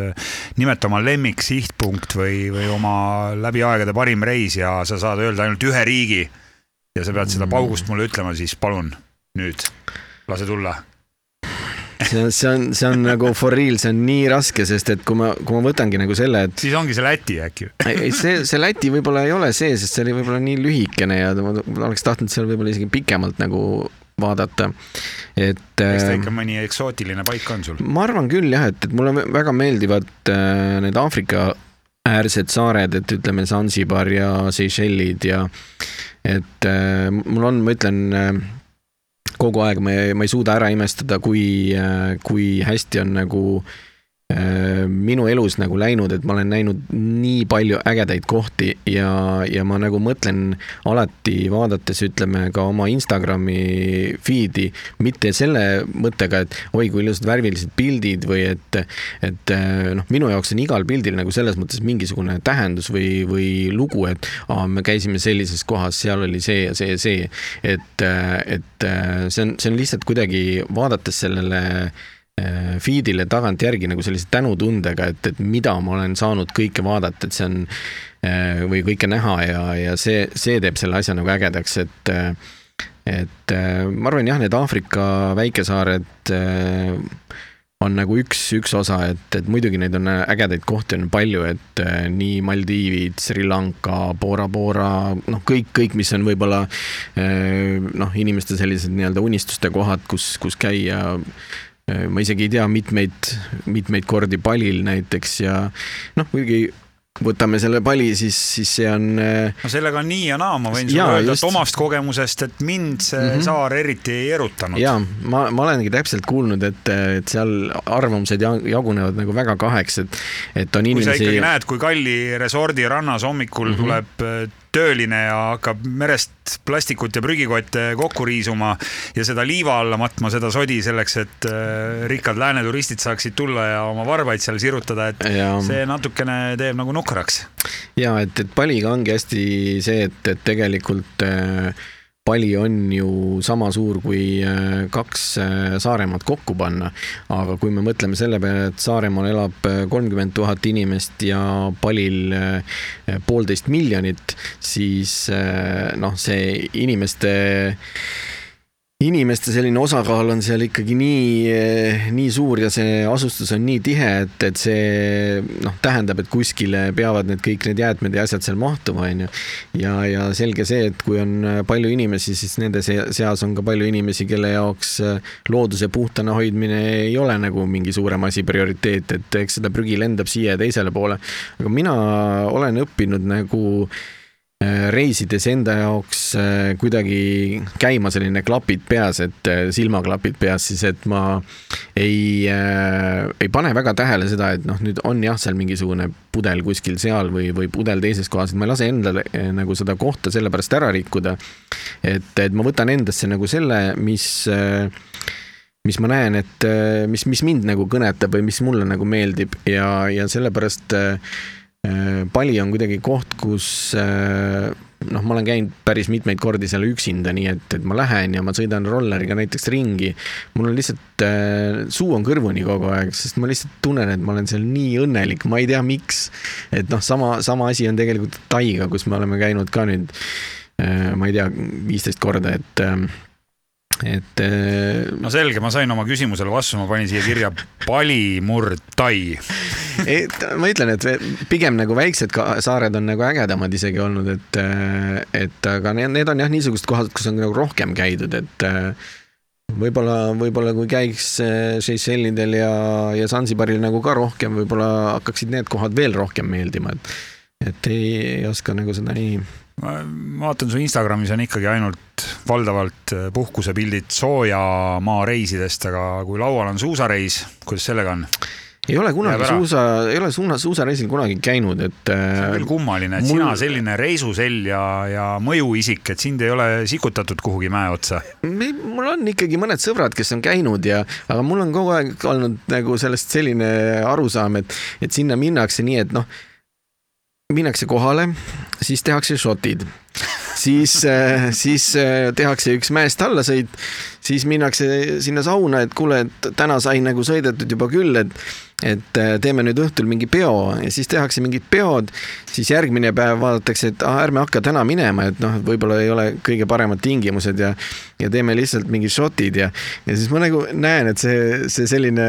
nimeta oma lemmiksihtpunkt või, või oma läbi aegade parim reis ja sa saad öelda ainult ühe riigi ja sa pead seda paugust mulle ütlema, siis palun nüüd, lase tulla see on, see on, see on nagu for real, see on nii raske, sest et kui ma, kui ma võtangi nagu selle, et. siis ongi see Läti äkki? ei, see, see Läti võib-olla ei ole see, sest see oli võib-olla nii lühikene ja ma, ma oleks tahtnud seal võib-olla isegi pikemalt nagu vaadata, et. eks ta ikka mõni eksootiline paik on sul? ma arvan küll jah, et, et mulle väga meeldivad äh, need Aafrika äärsed saared, et ütleme Zanzibar ja Seychellid ja et äh, mul on, ma ütlen äh, kogu aeg ma ei, ma ei suuda ära imestada, kui, kui hästi on nagu äh, Äh, minu elus nagu läinud, et ma olen näinud nii palju ägedaid kohti ja, ja ma nagu mõtlen alati vaadates, ütleme ka oma Instagrami feed'i, mitte selle mõttega, et oi, kui ilusad värvilised pildid või et, et äh, noh, minu jaoks on igal pildil nagu selles mõttes mingisugune tähendus või, või lugu, et aa, me käisime sellises kohas, seal oli see ja see ja see. et, äh, et see on, see on lihtsalt kuidagi vaadates sellele Äh, feed'ile tagantjärgi nagu sellise tänutundega, et, et mida ma olen saanud kõike vaadata, et see on äh, või kõike näha ja, ja see, see teeb selle asja nagu ägedaks, et et ma arvan jah, need Aafrika väikesaared on nagu üks, üks osa, et, et muidugi neid on ägedaid kohti on palju, et nii Maldiivid, Sri Lanka, Bora Bora, noh, kõik, kõik, mis on võib-olla noh, inimeste sellised nii-öelda unistuste kohad, kus, kus käia Äh, ma isegi ei tea, mitmeid, mitmeid kordi palil näiteks ja noh, muidugi võtame selle pali, siis, siis see on. Äh, no sellega on nii ja naa, ma võin sulle öelda, et omast kogemusest, et mind see mm -hmm. saar eriti ei erutanud. ja ma, ma olengi täpselt kuulnud, et, et seal arvamused jagunevad nagu väga kaheks, et, et on inimesi. kui sa ikkagi näed, kui kalli resordi rannas hommikul mm -hmm. tuleb tööline ja hakkab merest plastikut ja prügikotte kokku riisuma ja seda liiva alla matma, seda sodi selleks, et äh, rikkad lääne turistid saaksid tulla ja oma varbaid seal sirutada, et ja. see natukene teeb nagu nukraks. ja et, et paliga ongi hästi see, et, et tegelikult äh, pali on ju sama suur kui äh, kaks äh, Saaremaad kokku panna. aga kui me mõtleme selle peale, et Saaremaal elab äh, kolmkümmend tuhat inimest ja palil poolteist miljonit, siis noh, see inimeste inimeste selline osakaal on seal ikkagi nii, nii suur ja see asustus on nii tihe, et, et see noh, tähendab, et kuskile peavad need kõik need jäätmed ja asjad seal mahtuma, onju. ja, ja selge see, et kui on palju inimesi, siis nende seas on ka palju inimesi, kelle jaoks looduse puhtana hoidmine ei ole nagu mingi suurem asi, prioriteet, et eks seda prügi lendab siia ja teisele poole. aga mina olen õppinud nagu reisides enda jaoks äh, kuidagi käima selline klapid peas, et äh, silmaklapid peas siis, et ma ei, ei pane väga tähele seda, et noh, nüüd on jah, seal mingisugune pudel kuskil seal või, või pudel teises kohas, et ma ei lase endale nagu seda kohta sellepärast ära rikkuda. et, et ma võtan endasse nagu selle, mis mis ma näen, et mis, mis mind nagu kõnetab või mis mulle nagu meeldib ja, ja sellepärast äh, Äh, Pali on kuidagi koht, kus äh, noh, ma olen käinud päris mitmeid kordi seal üksinda, nii et, et ma lähen ja ma sõidan rolleriga näiteks ringi. mul on lihtsalt äh,, suu on kõrvuni kogu aeg, sest ma lihtsalt tunnen, et ma olen seal nii õnnelik, ma ei tea, miks. et noh, sama, sama asi on tegelikult Taiga, kus me oleme käinud ka nüüd äh,, ma ei tea, viisteist korda, et äh, et äh, no selge, ma sain oma küsimusele vastuse, ma panin siia kirja palimurdtai. et ma ütlen, et pigem nagu väiksed saared on nagu ägedamad isegi olnud, et, äh, et aga need, need on jah, niisugused kohad, kus on nagu rohkem käidud, et äh, võib-olla, võib-olla kui käiks Seychellidel ja, ja Zanzibaril nagu ka rohkem, võib-olla hakkaksid need kohad veel rohkem meeldima, et, et ei, ei oska nagu seda nii ma vaatan su Instagramis on ikkagi ainult valdavalt äh, puhkusepildid soojamaa reisidest, aga kui laual on suusareis, kuidas sellega on? ei ole kunagi suusa, ei ole suuna, suusareisil kunagi käinud, et. see on küll kummaline, et mul... sina selline reisusell ja, ja mõjuisik, et sind ei ole sikutatud kuhugi mäe otsa. mul on ikkagi mõned sõbrad, kes on käinud ja, aga mul on kogu aeg olnud nagu sellest selline arusaam, et, et sinna minnakse nii, et noh minnakse kohale, siis tehakse šotid, siis, äh, siis äh, tehakse üks mäest allasõit, siis minnakse sinna sauna, et kuule, et täna sai nagu sõidetud juba küll, et et äh, teeme nüüd õhtul mingi peo ja siis tehakse mingid peod, siis järgmine päev vaadatakse, et ah, ärme hakka täna minema, et noh, võib-olla ei ole kõige paremad tingimused ja ja teeme lihtsalt mingid šotid ja ja siis ma nagu näen, et see, see selline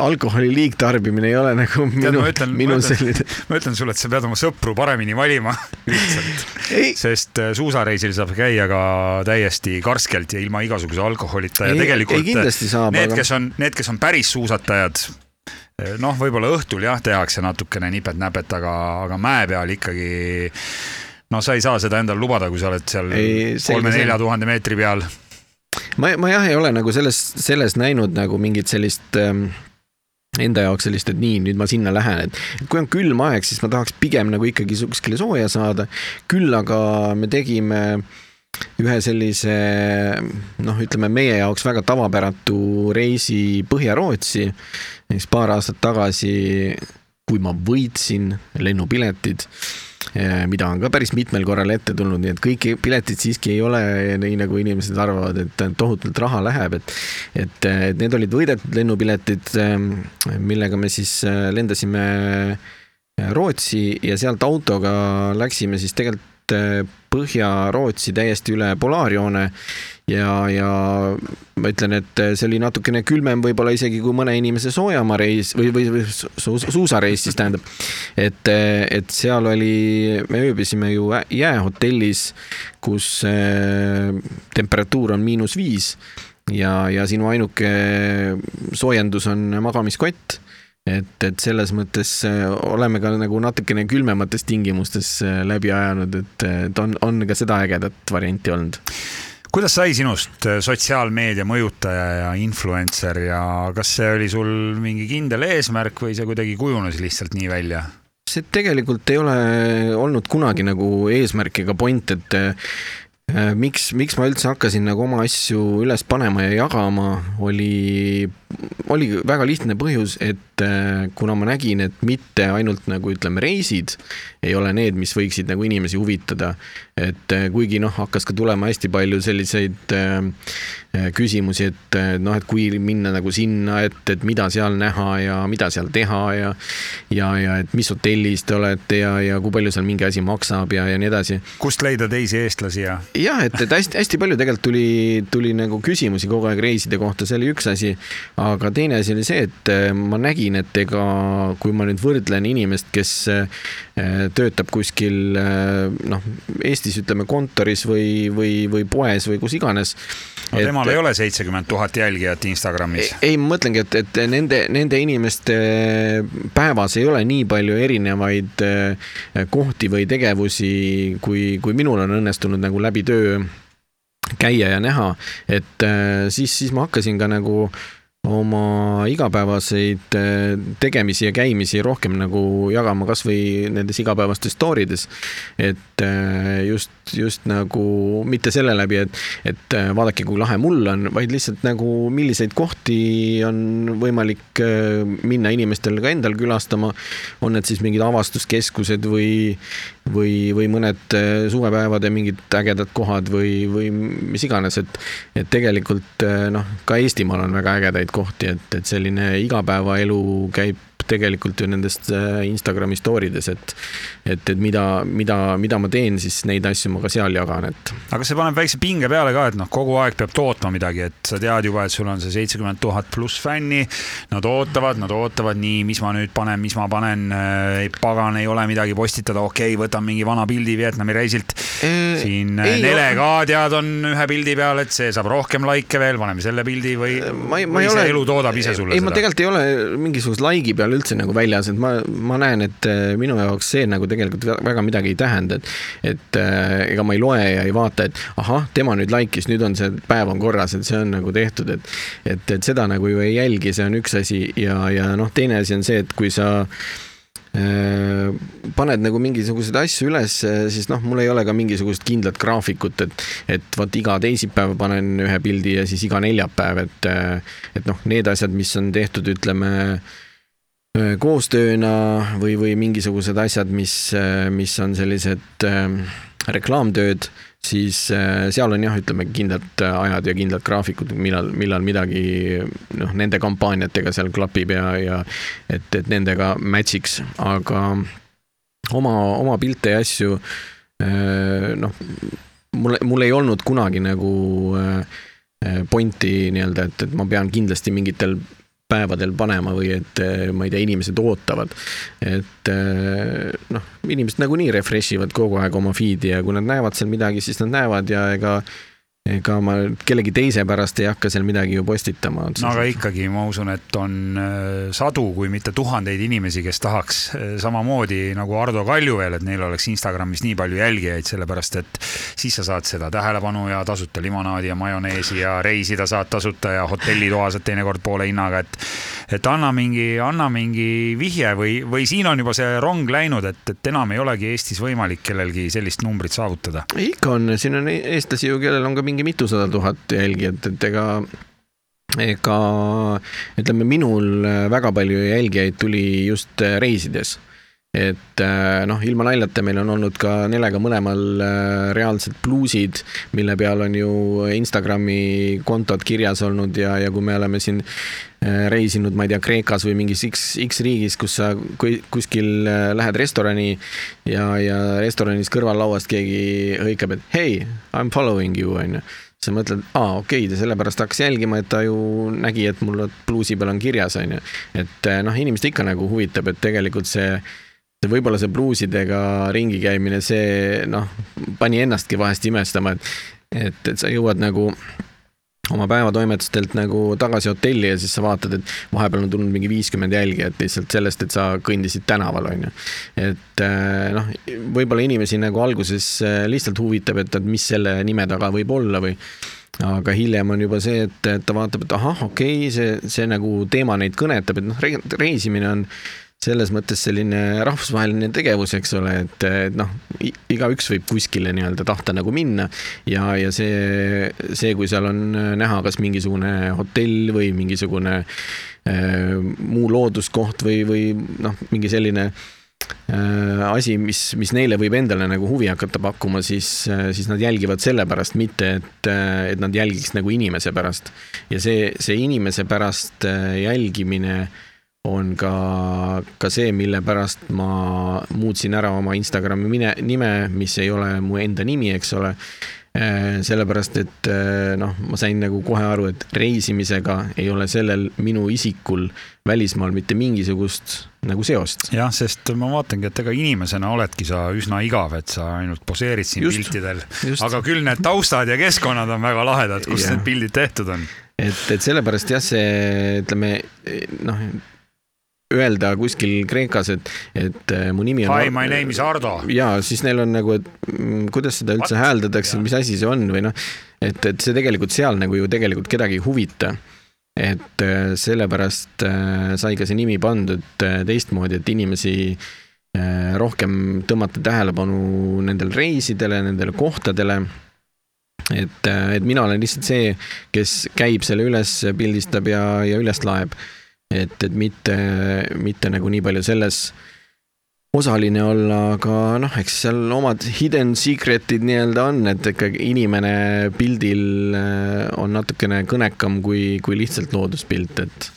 alkoholi liigtarbimine ei ole nagu minu, minu selline. ma ütlen sulle, et sa pead oma sõpru paremini valima lihtsalt, sest äh, suusareisil saab käia ka täiesti karskelt ja ilma igasuguse alkoholita ja ei, tegelikult ei, need, aga... kes on, need, kes on päris suusatajad noh, võib-olla õhtul jah, tehakse natukene nipet-näpet, aga, aga mäe peal ikkagi no sa ei saa seda endale lubada, kui sa oled seal kolme-nelja tuhande meetri peal. ma, ma jah, ei ole nagu selles, selles näinud nagu mingit sellist ähm, enda jaoks sellist, et nii, nüüd ma sinna lähen, et kui on külm aeg, siis ma tahaks pigem nagu ikkagi kuskile sooja saada. küll aga me tegime ühe sellise noh, ütleme meie jaoks väga tavapäratu reisi Põhja-Rootsi. Siis paar aastat tagasi, kui ma võitsin lennupiletid, eh, mida on ka päris mitmel korral ette tulnud, nii et kõik piletid siiski ei ole nii, nagu inimesed arvavad, et tohutult raha läheb, et et, et need olid võidetud lennupiletid, eh, millega me siis eh, lendasime Rootsi ja sealt autoga läksime siis tegelikult Põhja-Rootsi täiesti üle polaarjoone ja, ja ma ütlen, et see oli natukene külmem võib-olla isegi kui mõne inimese soojamaa reis või, või, või su, suusareis siis tähendab. et, et seal oli, me ööbisime ju jäähotellis, kus temperatuur on miinus viis ja, ja sinu ainuke soojendus on magamiskott et, et selles mõttes äh, oleme ka nagu natukene külmemates tingimustes äh, läbi ajanud, et, et on, on ka seda ägedat varianti olnud kuidas sai sinust äh, sotsiaalmeedia mõjutaja ja influencer ja kas see oli sul mingi kindel eesmärk või see kuidagi kujunes lihtsalt nii välja? see tegelikult ei ole olnud kunagi nagu eesmärk ega point, et miks, miks ma üldse hakkasin nagu oma asju üles panema ja jagama, oli oli väga lihtne põhjus, et äh, kuna ma nägin, et mitte ainult nagu ütleme, reisid ei ole need, mis võiksid nagu inimesi huvitada, et äh, kuigi noh, hakkas ka tulema hästi palju selliseid äh, küsimusi, et noh, et kui minna nagu sinna, et, et mida seal näha ja mida seal teha ja ja, ja et mis hotellis te olete ja, ja kui palju seal mingi asi maksab ja, ja nii edasi. kust leida teisi eestlasi ja? jah, et, et hästi-hästi palju tegelikult tuli, tuli nagu küsimusi kogu aeg reiside kohta, see oli üks asi aga teine asi oli see, et äh, ma nägin, et ega kui ma nüüd võrdlen inimest, kes äh, töötab kuskil äh, noh, Eestis ütleme kontoris või, või, või poes või kus iganes. no et, temal ei ole seitsekümmend tuhat jälgijat Instagramis. ei, ma mõtlengi, et, et nende, nende inimeste päevas ei ole nii palju erinevaid kohti või tegevusi, kui, kui minul on õnnestunud nagu läbi töö käia ja näha, et siis, siis ma hakkasin ka nagu oma igapäevaseid äh, tegemisi ja käimisi rohkem nagu jagama kasvõi nendes igapäevastes story des. et äh, just, just nagu mitte selle läbi, et, et äh, vaadake, kui lahe mul on, vaid lihtsalt nagu milliseid kohti on võimalik minna inimestel ka endal külastama. on need siis mingid avastuskeskused või, või, või mõned suvepäevade mingid ägedad kohad või, või mis iganes, et, et tegelikult noh, ka Eestimaal on väga ägedaid kohti, et, et selline igapäevaelu käib tegelikult ju nendest äh, Instagrami story des, et et, et mida, mida, mida ma teen, siis neid asju ma ka seal jagan, et. aga see paneb väikse pinge peale ka, et noh, kogu aeg peab tootma midagi, et sa tead juba, et sul on see seitsekümmend tuhat pluss fänni. Nad ootavad, nad ootavad nii, mis ma nüüd panen, mis ma panen. ei pagan, ei ole midagi postitada, okei okay,, võtan mingi vana pildi Vietnami reisilt. siin ei, Nele ka tead, on ühe pildi peal, et see saab rohkem likee veel, paneme selle pildi või, või ma see ole, elu toodab ise sulle ei, seda? ma tegelikult ei ole mingisugust like'i peal üldse nagu väljas, et ma, ma näen, et äh, minu jaoks see nagu tegelikult väga midagi ei tähenda, et, et äh, ega ma ei loe ja ei vaata, et ahah, tema nüüd like'is, nüüd on see päev on korras, et see on nagu tehtud, et, et, et seda nagu ju ei jälgi, see on üks asi ja, ja noh, teine asi on see, et kui sa äh, paned nagu mingisuguseid asju üles, siis noh, mul ei ole ka mingisugust kindlat graafikut, et, et vot iga teisipäev panen ühe pildi ja siis iga neljapäev, et, et noh, need asjad, mis on tehtud, ütleme Äh, koostööna või, või mingisugused asjad, mis, mis on sellised reklaamtööd, siis seal on jah, ütleme kindlad ajad ja kindlad graafikud, millal, millal midagi noh, nende kampaaniatega seal klapib ja, ja et, et nendega match'iks, aga oma, oma pilte ja asju noh, mul, mul ei olnud kunagi nagu pointi nii-öelda, et, et ma pean kindlasti mingitel päevadel panema või et eh, ma ei tea, inimesed ootavad. et eh, noh, inimesed nagunii refresh ivad kogu aeg oma feed'i ja kui nad näevad seal midagi, siis nad näevad ja ega ega ma kellegi teise pärast ei hakka seal midagi ju postitama. no aga ikkagi ma usun, et on äh, sadu, kui mitte tuhandeid inimesi, kes tahaks äh, samamoodi nagu Ardo Kalju veel, et neil oleks Instagramis nii palju jälgijaid, sellepärast et siis sa saad seda tähelepanu ja tasuta limonaadi ja majoneesi ja reisida saad tasuta ja hotellitoa saad teinekord poole hinnaga, et et anna mingi, anna mingi vihje või, või siin on juba see rong läinud, et, et enam ei olegi Eestis võimalik kellelgi sellist numbrit saavutada? ikka on, siin on eestlasi ju, kellel on ka mingi mingi mitusada tuhat jälgijat, et ega ega ütleme, minul väga palju jälgijaid tuli just reisides. Et noh, ilma naljata, meil on olnud ka Nelega mõlemal reaalsed pluusid, mille peal on ju Instagrami kontod kirjas olnud ja, ja kui me oleme siin reisinud, ma ei tea, Kreekas või mingis X, X riigis, kus sa kuskil lähed restorani ja, ja restoranis kõrvallauast keegi hõikab, et hei, I m following you, onju sa mõtled, aa, okei okay,, ta sellepärast hakkas jälgima, et ta ju nägi, et mul pluusi peal on kirjas, onju. et noh, inimest ikka nagu huvitab, et tegelikult see, see võib-olla see pluusidega ringi käimine, see noh, pani ennastki vahest imestama, et, et, et sa jõuad nagu oma päevatoimetustelt nagu tagasi hotelli ja siis sa vaatad, et vahepeal on tulnud mingi viiskümmend jälgijat lihtsalt sellest, et sa kõndisid tänaval, on ju. et äh, noh, võib-olla inimesi nagu alguses äh, lihtsalt huvitab, et, et mis selle nime taga võib olla või aga hiljem on juba see, et ta vaatab, et ahah, okei okay,, see, see nagu teema neid kõnetab, et noh, reisimine on selles mõttes selline rahvusvaheline tegevus, eks ole, et, et noh, igaüks võib kuskile nii-öelda tahta nagu minna ja, ja see, see, kui seal on näha kas mingisugune hotell või mingisugune äh, muu looduskoht või, või noh, mingi selline äh, asi, mis, mis neile võib endale nagu huvi hakata pakkuma, siis, siis nad jälgivad selle pärast, mitte et, et nad jälgiks nagu inimese pärast. ja see, see inimese pärast äh, jälgimine äh, on ka, ka see, mille pärast ma muutsin ära oma Instagrami mine, nime, mis ei ole mu enda nimi, eks ole. Äh, sellepärast, et äh, noh, ma sain nagu kohe aru, et reisimisega ei ole sellel minu isikul välismaal mitte mingisugust nagu seost. jah, sest ma vaatangi, et ega inimesena oledki sa üsna igav, et sa ainult poseerid siin just, piltidel, aga küll need taustad ja keskkonnad on väga lahedad, kus ja. need pildid tehtud on. et, et sellepärast jah, see ütleme noh öelda kuskil Kreekas, et, et äh, mu nimi on. Hi, my name is Ardo. ja siis neil on nagu, et mm, kuidas seda üldse hääldatakse, mis asi see on või noh, et, et see tegelikult seal nagu ju tegelikult kedagi ei huvita. et äh, sellepärast äh, sai ka see nimi pandud teistmoodi, et inimesi rohkem tõmmata tähelepanu nendele reisidele, nendele kohtadele et, et mina olen lihtsalt see, kes käib selle üles, pildistab ja, ja üles laeb et, et mitte, mitte nagu nii palju selles osaline olla, aga noh, eks seal omad hidden secret'id nii-öelda on, et ikkagi inimene pildil äh, on natukene kõnekam kui, kui lihtsalt looduspilt, et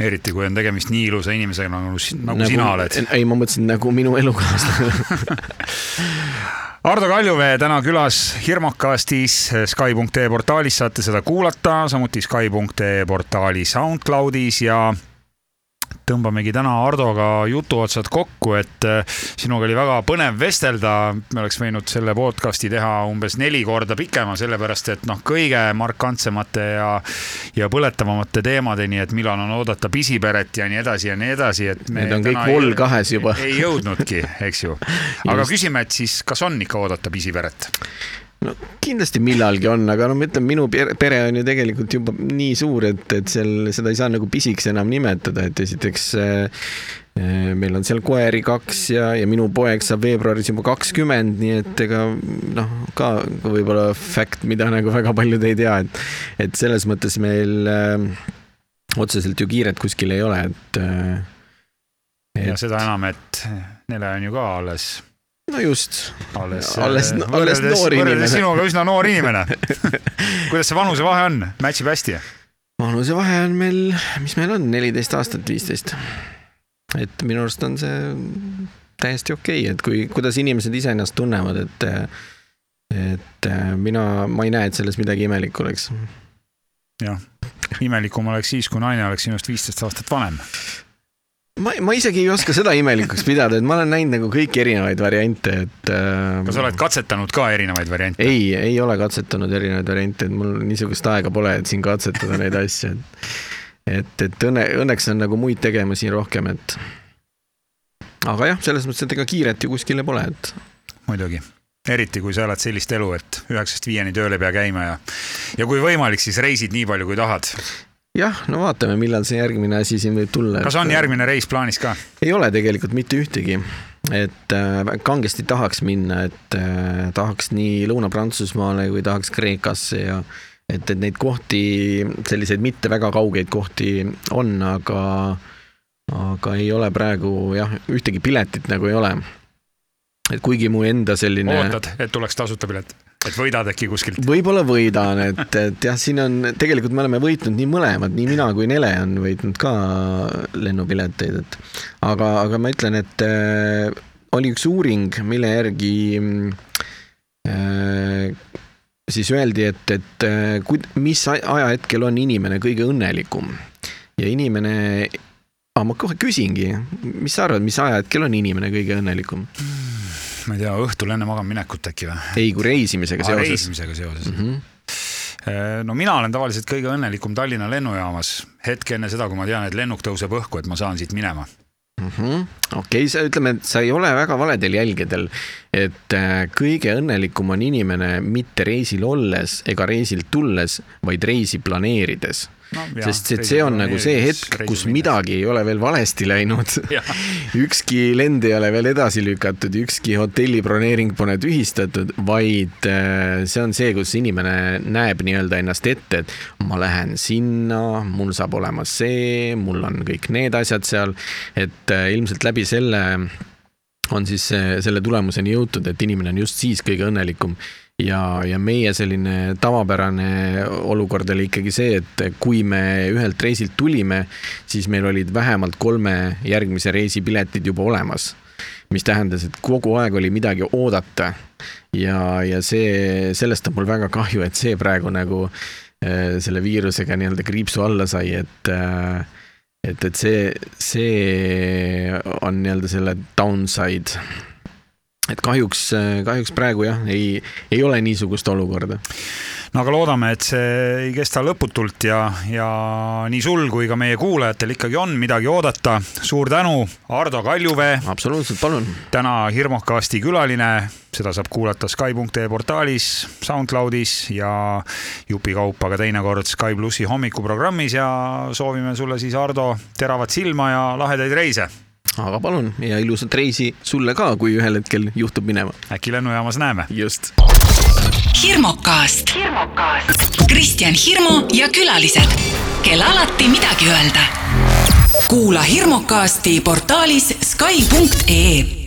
eriti kui on tegemist nii ilusa inimesega nagu, nagu, nagu sina oled. ei, ma mõtlesin nagu minu elukaaslane Ardo Kaljuvee täna külas Hirmokastis, Sky.ee portaalis saate seda kuulata, samuti Sky.ee portaali SoundCloudis ja tõmbamegi täna Hardoga jutuotsad kokku, et äh, sinuga oli väga põnev vestelda. me oleks võinud selle podcast'i teha umbes neli korda pikema, sellepärast et noh, kõige markantsemate ja, ja põletavamate teemadeni, et millal on oodata pisiperet ja nii edasi ja nii edasi, et. Need on kõik vol kahes juba. ei jõudnudki, eks ju. aga küsime, et siis, kas on ikka oodata pisiperet? No kindlasti millalgi on, aga no ma ütlen, minu pere on ju tegelikult juba nii suur, et, et seal seda ei saa nagu pisiks enam nimetada, et esiteks äh, äh, meil on seal koeri kaks ja, ja minu poeg saab veebruaris juba kakskümmend, nii et ega noh, ka võib-olla fakt, mida nagu väga paljud ei tea, et, et selles mõttes meil äh, otseselt ju kiiret kuskil ei ole, et, et.... ja seda enam, et Nele on ju ka alles no just. alles, alles, äh, alles noor inimene. sinuga üsna noor inimene kuidas see vanusevahe on, match ib hästi? vanusevahe on meil, mis meil on, neliteist aastat, viisteist. et minu arust on see täiesti okei okay,, et kui, kuidas inimesed ise ennast tunnevad, et et mina, ma ei näe, et selles midagi imelikku oleks. jah, imelikum oleks siis, kui naine oleks sinust viisteist aastat vanem ma, ma isegi ei oska seda imelikuks pidada, et ma olen näinud nagu kõiki erinevaid variante, et äh,. kas sa oled katsetanud ka erinevaid variante? ei, ei ole katsetanud erinevaid variante, et mul niisugust aega pole, et siin katsetada neid asju, et. et, et õnne, õnneks on nagu muid tegemusi rohkem, et. aga jah, selles mõttes, et ega kiiret ju kuskile pole, et. muidugi eriti kui sa elad sellist elu, et üheksast viieni tööl ei pea käima ja, ja kui võimalik, siis reisid nii palju, kui tahad jah, no vaatame, millal see järgmine asi siin võib tulla. kas on järgmine reis plaanis ka? ei ole tegelikult mitte ühtegi, et äh, kangesti tahaks minna, et äh, tahaks nii Lõuna-Prantsusmaale kui tahaks Kreekasse ja et, et neid kohti, selliseid mitte väga kaugeid kohti on, aga, aga ei ole praegu jah, ühtegi piletit nagu ei ole. et kuigi mu enda selline. ootad, et tuleks tasuta pilet? Et võidad äkki kuskilt? võib-olla võidan, et, et jah, siin on, tegelikult me oleme võitnud nii mõlemad, nii mina kui Nele on võitnud ka lennupileteid, et aga, aga ma ütlen, et äh, oli üks uuring, mille järgi äh, siis öeldi, et, et äh, mis ajahetkel on inimene kõige õnnelikum ja inimene aga ma kohe küsingi, mis sa arvad, mis ajahetkel on inimene kõige õnnelikum mm.? Ma ei tea, õhtul enne magamaminekut äkki või? ei, kui reisimisega seoses. reisimisega seoses mm. -hmm no mina olen tavaliselt kõige õnnelikum Tallinna lennujaamas hetk enne seda, kui ma tean, et lennuk tõuseb õhku, et ma saan siit minema mm -hmm.. okei okay,, sa ütleme, et sa ei ole väga valedel jälgedel, et äh, kõige õnnelikum on inimene mitte reisil olles ega reisilt tulles, vaid reisi planeerides no,. sest et see on nagu see hetk, kus midagi ei ole veel valesti läinud ükski lend ei ole veel edasi lükatud, ükski hotelli broneering pole tühistatud, vaid äh, see on see, kus inimene näeb nii-öelda ennast ette, et ma lähen sinna, mul saab olema see, mul on kõik need asjad seal, et äh, ilmselt läbi selle on siis selle tulemuseni jõutud, et inimene on just siis kõige õnnelikum ja, ja meie selline tavapärane olukord oli ikkagi see, et kui me ühelt reisilt tulime, siis meil olid vähemalt kolme järgmise reisi piletid juba olemas. mis tähendas, et kogu aeg oli midagi oodata. ja, ja see, sellest on mul väga kahju, et see praegu nagu äh, selle viirusega nii-öelda kriipsu alla sai, et äh, et, et see, see on nii-öelda selle downside et kahjuks, kahjuks praegu jah, ei, ei ole niisugust olukorda no aga loodame, et see ei kesta lõputult ja, ja nii sul kui ka meie kuulajatel ikkagi on midagi oodata. suur tänu, Ardo Kaljuvee. absoluutselt, palun. täna Hirmukasti külaline, seda saab kuulata Sky.ee portaalis, SoundCloudis ja jupikaupa ka teinekord Sky plussi hommikuprogrammis ja soovime sulle siis, Ardo, teravat silma ja lahedaid reise aga palun ja ilusat reisi sulle ka, kui ühel hetkel juhtub minema. äkki lennujaamas näeme. just. hirmukast. Kristjan Hirmu ja külalised, kel alati midagi öelda. kuula hirmukasti portaalis Sky.ee